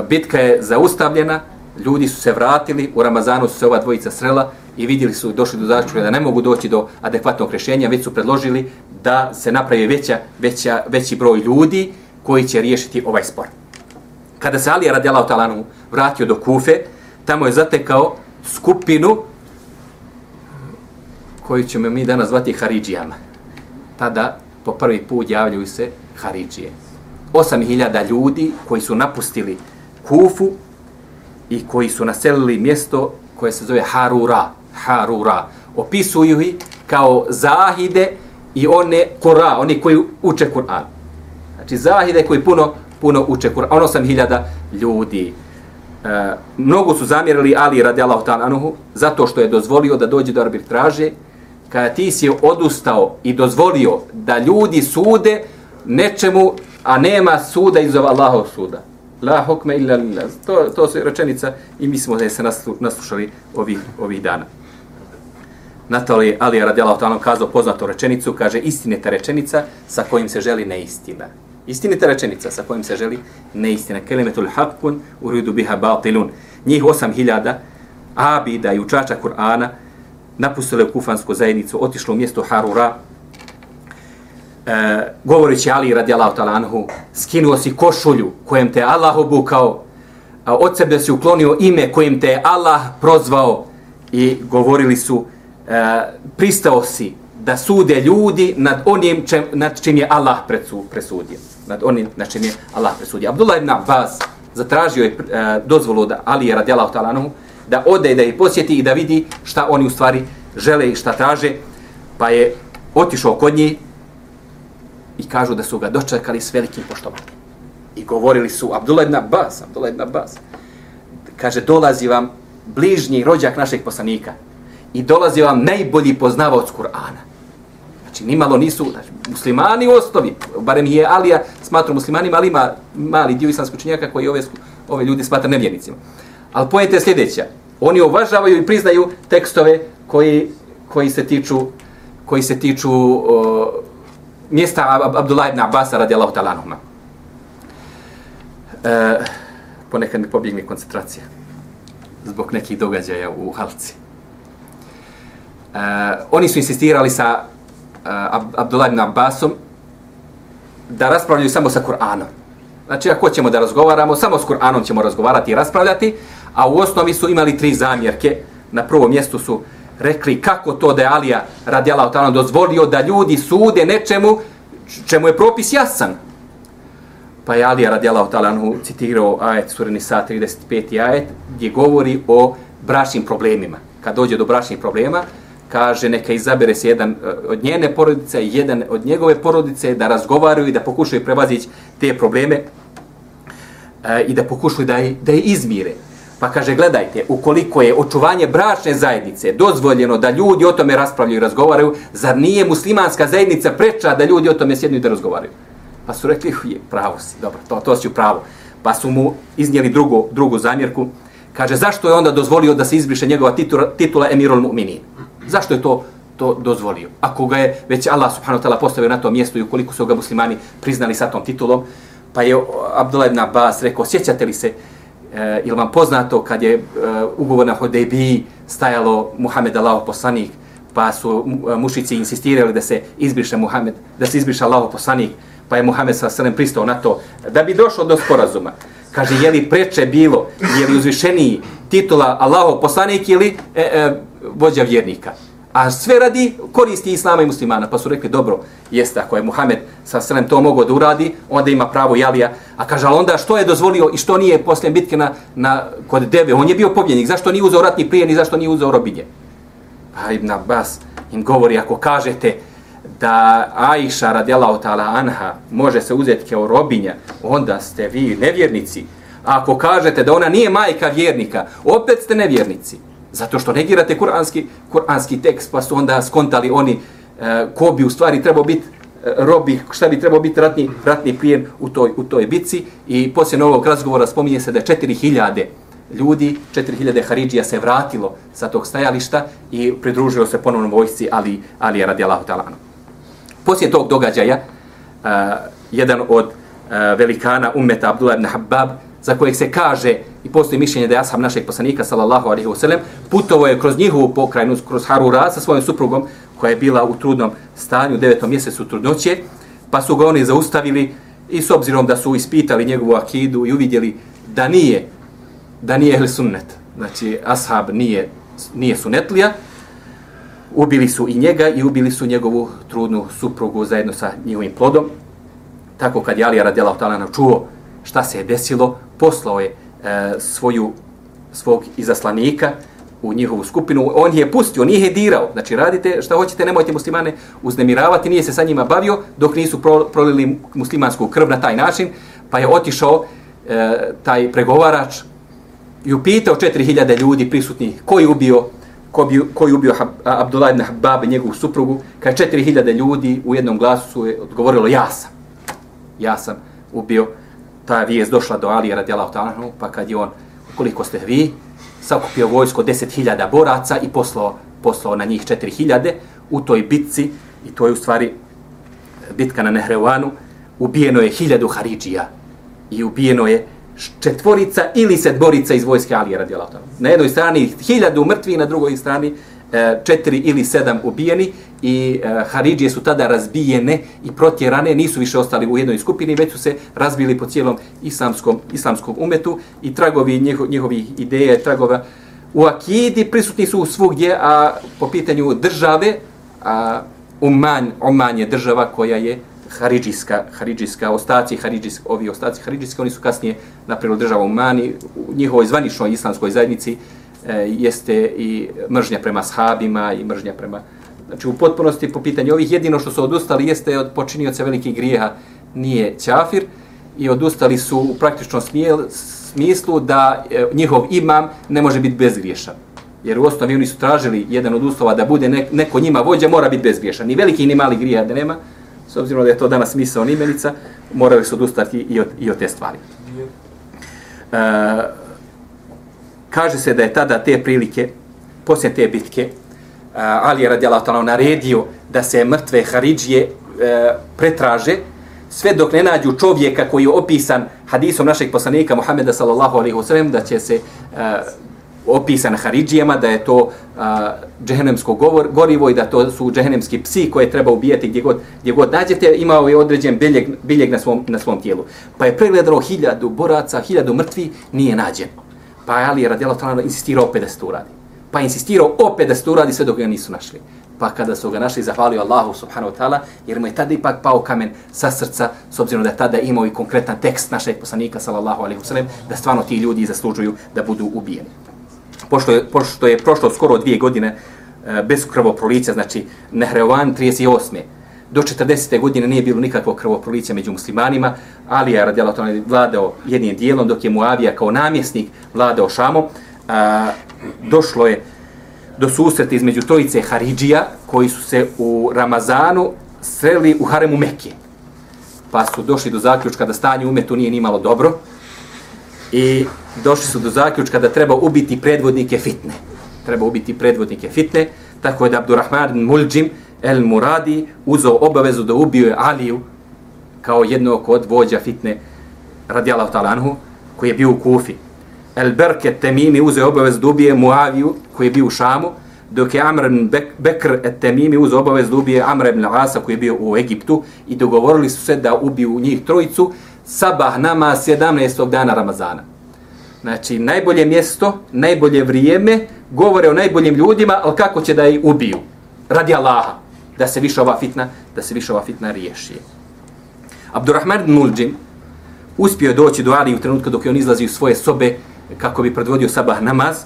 Bitka je zaustavljena, ljudi su se vratili, u Ramazanu su se ova dvojica srela i vidjeli su došli do začuka da ne mogu doći do adekvatnog rješenja, već su predložili da se napravi veća, veća, veći broj ljudi koji će riješiti ovaj spor. Kada se Alija radijalao talanu vratio do Kufe, tamo je zatekao skupinu koju ćemo mi danas zvati Haridžijama. Tada po prvi put javljaju se Haridžije. 8000 ljudi koji su napustili Kufu i koji su naselili mjesto koje se zove Harura. Harura. Opisuju ih kao zahide i one kora, oni koji uče Kur'an. Znači zahide koji puno puno uče Kur'an. Ono sam hiljada ljudi. E, mnogo su zamjerili Ali radi Allahu ta'ala zato što je dozvolio da dođe do arbitraže kada ti si odustao i dozvolio da ljudi sude nečemu, a nema suda iz Allahov suda. La hukme illa lillah. To, to su rečenica i mi smo da se naslušali ovih, ovih dana. Natali Ali radi Allahu ta'ala kazao poznatu rečenicu, kaže istinita rečenica sa kojim se želi neistina. Istinita rečenica sa kojim se želi neistina. Kelimetul haqqun uridu biha batilun. Njih 8000 abida i učača Kur'ana napustile kufansku zajednicu, otišlo u mjesto Harura, e, govoreći Ali radijalahu ta'ala skinuo si košulju kojem te Allah obukao, a od sebe si uklonio ime kojim te Allah prozvao i govorili su, e, pristao si da sude ljudi nad onim čem, nad čim je Allah presudio nad onim nad čim je Allah presudio. Abdullah ibn Abbas zatražio je e, dozvolu da Ali radijalahu radijallahu da ode da ih posjeti i da vidi šta oni u stvari žele i šta traže. Pa je otišao kod njih i kažu da su ga dočekali s velikim poštovanjem. I govorili su Abdullah ibn Abbas, Abdullah ibn Abbas, kaže dolazi vam bližnji rođak našeg poslanika i dolazi vam najbolji poznavaoc Kur'ana. Znači, nimalo nisu znači, muslimani u osnovi, barem je Alija smatru muslimanima, ali ima mali dio islamskog činjaka koji ove, ove ljudi smatra nevjernicima. Ali pojete je sljedeća. Oni uvažavaju i priznaju tekstove koji, koji se tiču koji se tiču o, mjesta Abdullah ibn Abbas radijallahu ta'ala anhuma. E, ponekad mi pobjegne koncentracija zbog nekih događaja u Halci. E, oni su insistirali sa uh, Abdullah ibn Abbasom da raspravljaju samo sa Kur'anom. Znači, ako ćemo da razgovaramo, samo s Kur'anom ćemo razgovarati i raspravljati, a u osnovi su imali tri zamjerke. Na prvom mjestu su rekli kako to da je Alija radijala od dozvolio da ljudi sude nečemu čemu je propis jasan. Pa je Alija radijala od citirao ajet sureni sa 35. ajet gdje govori o bračnim problemima. Kad dođe do bračnih problema, kaže neka izabere se jedan e, od njene porodice i jedan od njegove porodice da razgovaraju i da pokušaju prevazići te probleme e, i da pokušaju da je, da je izmire. Pa kaže, gledajte, ukoliko je očuvanje bračne zajednice dozvoljeno da ljudi o tome raspravljaju i razgovaraju, zar nije muslimanska zajednica preča da ljudi o tome sjednu i da razgovaraju? Pa su rekli, je, pravo si, dobro, to, to si u pravo. Pa su mu iznijeli drugu, drugu zamjerku. Kaže, zašto je onda dozvolio da se izbriše njegova titula, titula Emirul Mu'minin? Zašto je to to dozvolio? Ako ga je već Allah subhanahu wa ta'ala postavio na to mjesto i ukoliko su ga muslimani priznali sa tom titulom, pa je Abdullah ibn Abbas rekao, sjećate li se, Eh, e, ili vam poznato kad je e, ugovor na Hodebiji stajalo Muhammed Allaho poslanik, pa su eh, mušici insistirali da se izbriše Muhammed, da se izbriše Allaho poslanik, pa je Muhammed sa srem pristao na to, da bi došlo do sporazuma. Kaže, je li preče bilo, je li uzvišeniji titula Allaho poslanik ili e, e, vođa vjernika? A sve radi koristi islama i muslimana. Pa su rekli, dobro, jeste, ako je Muhammed sa srem to mogao da uradi, onda ima pravo Jalija. A kaže, ali onda što je dozvolio i što nije poslije bitke na, na, kod Deve? On je bio pobjednik. Zašto nije uzao ratni plijen i zašto nije uzao robinje? Pa Ibn Abbas im govori, ako kažete, da Aisha radijallahu ta'ala anha može se uzeti kao robinja, onda ste vi nevjernici. A ako kažete da ona nije majka vjernika, opet ste nevjernici. Zato što negirate kuranski, kuranski tekst, pa su onda skontali oni e, ko bi u stvari trebao biti e, robih, robi, šta bi trebao biti ratni, ratni plijen u toj, u toj bici. I poslije novog razgovora spominje se da je 4000 ljudi, 4000 Haridžija se vratilo sa tog stajališta i pridružilo se ponovno vojsci Ali, Ali je radi Allahu talanu. Poslije tog događaja, uh, jedan od uh, velikana ummeta Abdullah ibn Habab, za kojeg se kaže i postoji mišljenje da je ashab našeg poslanika sallallahu alaihi wa sallam, putovo je kroz njihovu pokrajinu, kroz Harura sa svojim suprugom, koja je bila u trudnom stanju, u devetom mjesecu trudnoće, pa su ga oni zaustavili i s obzirom da su ispitali njegovu akidu i uvidjeli da nije, da nije ehli sunnet, znači ashab nije, nije sunetlija, ubili su i njega i ubili su njegovu trudnu suprugu zajedno sa njihovim plodom. Tako kad je Alija radijala talana čuo šta se je desilo, poslao je e, svoju, svog izaslanika u njihovu skupinu. On je pustio, nije je dirao. Znači radite šta hoćete, nemojte muslimane uznemiravati. Nije se sa njima bavio dok nisu pro, prolili muslimansku krv na taj način. Pa je otišao e, taj pregovarač i upitao 4000 ljudi prisutnih ko je ubio ko bi, ko je ubio Abdullah ibn Habbab i njegovu suprugu, kad 4000 ljudi u jednom glasu su odgovorilo ja sam. Ja sam ubio. Ta vijest došla do Alije radijalahu ta'ala, pa kad je on, koliko ste vi, sakupio vojsko 10.000 boraca i poslao, poslao na njih 4.000 u toj bitci, i to je u stvari e, bitka na Nehrevanu, ubijeno je 1000 Haridžija i ubijeno je četvorica ili sedborica iz vojske Alije radijalahu ta'ala. Na jednoj strani hiljadu mrtvi, na drugoj strani E, četiri ili sedam ubijeni i e, Haridžije su tada razbijene i protjerane, nisu više ostali u jednoj skupini, već su se razbili po cijelom islamskom, islamskom umetu i tragovi njiho, ideja ideje, tragova. U Akidi prisutni su svugdje, a po pitanju države, a Uman, Oman je država koja je haridžijska, haridžijska ostaci, Haridžijska, ovi ostaci Haridžijska, oni su kasnije napravili državu Mani, u njihovoj zvaničnoj islamskoj zajednici e, jeste i mržnja prema sahabima i mržnja prema, znači u potpunosti po pitanju ovih jedino što su odustali jeste od počinioca velikih grijeha nije ćafir i odustali su u praktičnom smijel, smislu da e, njihov imam ne može biti bezgriješan. Jer u osnovi oni su tražili jedan od uslova da bude neko njima vođa, mora biti bezgriješan. Ni veliki ni mali grija da nema, s obzirom da je to danas misao imenica, morali su odustati i od, i od te stvari. E, kaže se da je tada te prilike, poslije te bitke, Ali je radijala naredio da se mrtve Haridžije e, pretraže, sve dok ne nađu čovjeka koji je opisan hadisom našeg poslanika Muhameda sallallahu alaihi wasallam da će se uh, opisan Haridžijama, da je to a, džehennemsko govor, gorivo i da to su džehennemski psi koje treba ubijati gdje god, gdje god nađete, imao je određen biljeg, biljeg na, svom, na svom tijelu. Pa je pregledalo hiljadu boraca, hiljadu mrtvi, nije nađen. Pa je Ali radijalo talano insistirao opet da se to uradi. Pa je insistirao opet da se to uradi sve dok ga nisu našli. Pa kada su ga našli, zahvalio Allahu subhanahu wa ta'ala, jer mu je tada ipak pao kamen sa srca, s obzirom da je tada imao i konkretan tekst našeg poslanika, sallallahu alaihi wasallam, da stvarno ti ljudi zaslužuju da budu ubijeni pošto je, pošto je prošlo skoro dvije godine eh, bez krvoprolića, znači Nehrevan 38. Do 40. godine nije bilo nikakvog krvoprolića među muslimanima, ali je radijalo to vladao jednim dijelom, dok je Muavija kao namjesnik vladao Šamo. A, došlo je do susreta između tojice Haridžija, koji su se u Ramazanu sreli u Haremu Mekije. pa su došli do zaključka da stanje umetu nije nimalo dobro i došli su do zaključka da treba ubiti predvodnike fitne. Treba ubiti predvodnike fitne, tako je da Abdurrahman Muljim El Muradi uzao obavezu da ubije Aliju kao jednog od vođa fitne radijalahu talanhu koji je bio u Kufi. El Berke Temimi uzeo obavezu da ubije Muaviju koji je bio u Šamu, dok je Amr ibn Bekr et Temimi uzeo obavezu da ubije Amr ibn Asa koji je bio u Egiptu i dogovorili su se da ubiju njih trojicu sabah nama 17. dana Ramazana. Znači, najbolje mjesto, najbolje vrijeme, govore o najboljim ljudima, ali kako će da ih ubiju? Radi Allaha, da se više ova fitna, da se više ova fitna riješi. Abdurrahman Muljim uspio je doći do Ali u trenutku dok je on izlazi u svoje sobe kako bi predvodio sabah namaz.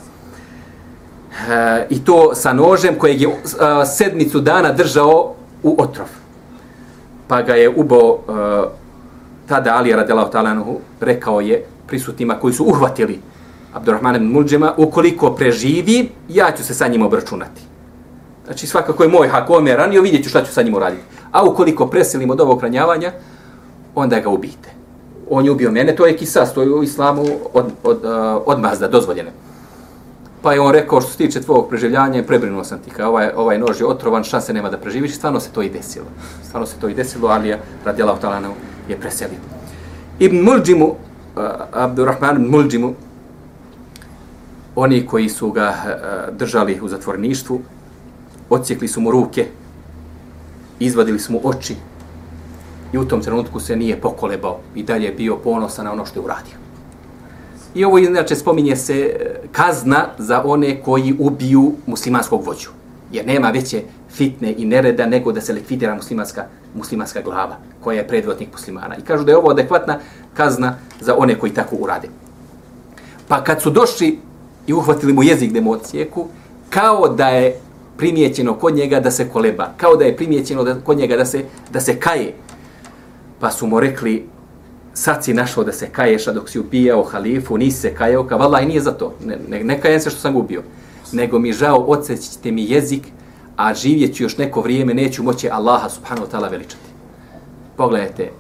E, I to sa nožem kojeg je a, sedmicu dana držao u otrov. Pa ga je ubo a, tada Ali radijalahu talanuhu, rekao je prisutnima koji su uhvatili Abdurrahmana Muljima, ukoliko preživi, ja ću se sa njim obračunati. Znači svakako je moj hak, on ranio, vidjet ću šta ću sa njim uraditi. A ukoliko preselim od ovog ranjavanja, onda ga ubijte. On je ubio mene, to je kisas, to je u islamu od, od, eh, od, odmazda, dozvoljene. Pa je on rekao, što se tiče tvojeg preživljanja, prebrinuo sam ti, kao ovaj, ovaj nož je otrovan, šanse nema da preživiš, stvarno se to i desilo. Stvarno se to i desilo, ali je, radijala u je preselio. Ibn Mulđimu, uh, Abdurrahman Mulđimu, oni koji su ga uh, držali u zatvorništvu, odsjekli su mu ruke, izvadili su mu oči, i u tom trenutku se nije pokolebao i dalje je bio ponosan na ono što je uradio. I ovo inače spominje se e, kazna za one koji ubiju muslimanskog vođu. Jer nema veće fitne i nereda nego da se likvidira muslimanska, muslimanska glava koja je predvodnik muslimana. I kažu da je ovo adekvatna kazna za one koji tako urade. Pa kad su došli i uhvatili mu jezik da mu odsjeku, kao da je primijećeno kod njega da se koleba, kao da je primijećeno da, kod njega da se, da se kaje, pa su mu rekli, sad si našao da se kaješ, a dok si ubijao halifu, nisi se kajao, ka valla i nije za to, ne, ne, ne kajem se što sam ubio, nego mi žao, odsećite mi jezik, a živjet ću još neko vrijeme, neću moći Allaha subhanahu wa ta'ala veličati. Pogledajte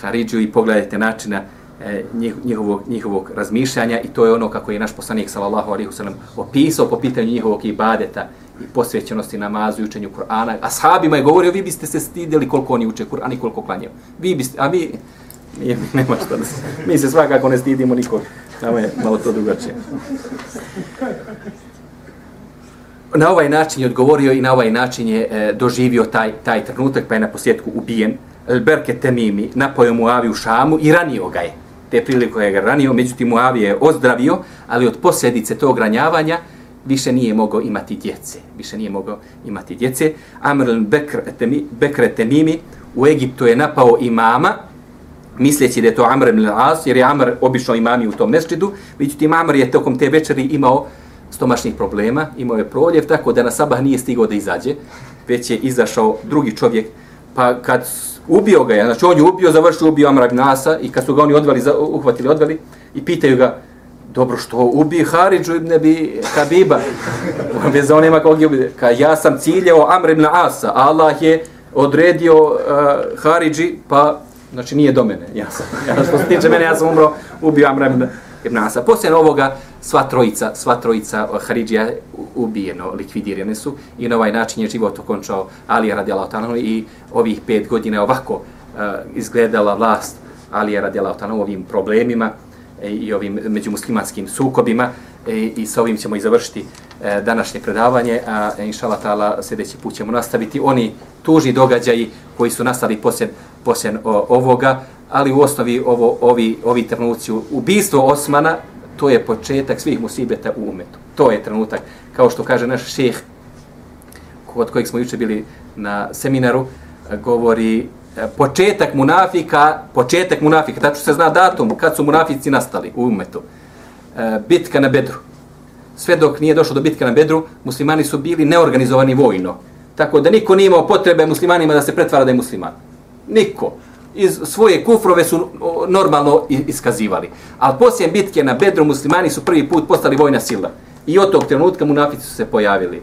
Haridžu i pogledajte načina e, njihovog, njihovog razmišljanja i to je ono kako je naš poslanik sallallahu alaihi wasallam opisao po pitanju njihovog ibadeta posvećenosti namazu i učenju Kur'ana. Ashabima je govorio, vi biste se stidjeli koliko oni uče Kur'an i koliko klanjaju. Vi biste, a mi, mi nema što da se, mi se svakako ne stidimo nikog. Nama je malo to drugačije. Na ovaj način je odgovorio i na ovaj način je e, doživio taj, taj trenutak, pa je na posjetku ubijen. Berke Temimi napojio Muavi u Šamu i ranio ga je. Te prilike je ga ranio, međutim Muavi je ozdravio, ali od posljedice tog ranjavanja, više nije mogao imati djece. Više nije mogao imati djece. Amr al-Bekr Bekr Temimi u Egiptu je napao imama, misleći da je to Amr ibn As, jer je Amr obično imami u tom mesčidu, međutim Amr je tokom te večeri imao stomačnih problema, imao je proljev, tako da na sabah nije stigao da izađe, već je izašao drugi čovjek, pa kad ubio ga je, znači on je ubio, završio ubio Amr ibn Asa i kad su ga oni odvali, uhvatili, odvali i pitaju ga, dobro što ubi Haridžu ibn Abi Habiba. Bez onima kog je ubi. Ka ja sam ciljao Amr ibn Asa. Allah je odredio uh, Haridži, pa znači nije do mene. Ja sam, ja, što se tiče mene, ja sam umro, ubio Amr ibn, ibn Asa. Poslije ovoga, sva trojica, sva trojica uh, Haridžija ubijeno, likvidirane su i na ovaj način je život okončao Ali radi Allah i ovih pet godina ovako uh, izgledala vlast Ali radi Allah ovim problemima E, i ovim međumuslimanskim sukobima i, i sa ovim ćemo i završiti e, današnje predavanje, a e, inšala ta'ala sljedeći put ćemo nastaviti oni tužni događaji koji su nastali posljen, posljen o, ovoga, ali u osnovi ovo, ovi, ovi trenuci ubistvo Osmana, to je početak svih musibeta u umetu. To je trenutak, kao što kaže naš šeh, kod kojeg smo juče bili na seminaru, govori E, početak munafika, početak munafika, tačno se zna datum kad su munafici nastali u umetu. E, bitka na Bedru. Sve dok nije došlo do bitke na Bedru, muslimani su bili neorganizovani vojno. Tako da niko nije imao potrebe muslimanima da se pretvara da je musliman. Niko. Iz svoje kufrove su normalno iskazivali. Ali poslije bitke na Bedru muslimani su prvi put postali vojna sila. I od tog trenutka munafici su se pojavili.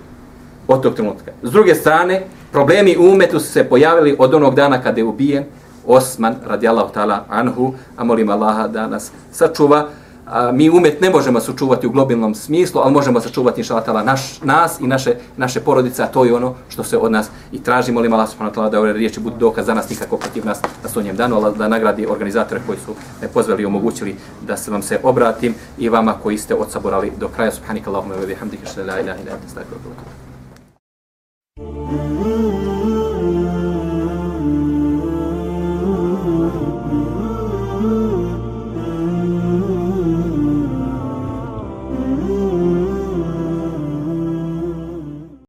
Od tog trenutka. S druge strane, problemi u umetu su se pojavili od onog dana kada je ubijen Osman radijallahu ta'ala anhu, a molim Allaha da nas sačuva. A, mi umet ne možemo sačuvati u globalnom smislu, ali možemo sačuvati inšalatala naš, nas i naše, naše porodice, a to je ono što se od nas i traži. Molim Allah subhanahu wa da ove riječi budu dokaz za nas nikako protiv nas na sunjem danu, ali da nagradi organizatore koji su me pozvali i omogućili da se vam se obratim i vama koji ste odsaborali do kraja. Subhanika Allahumma wa bihamdika, la ilaha illa anta, astaghfiruka wa atubu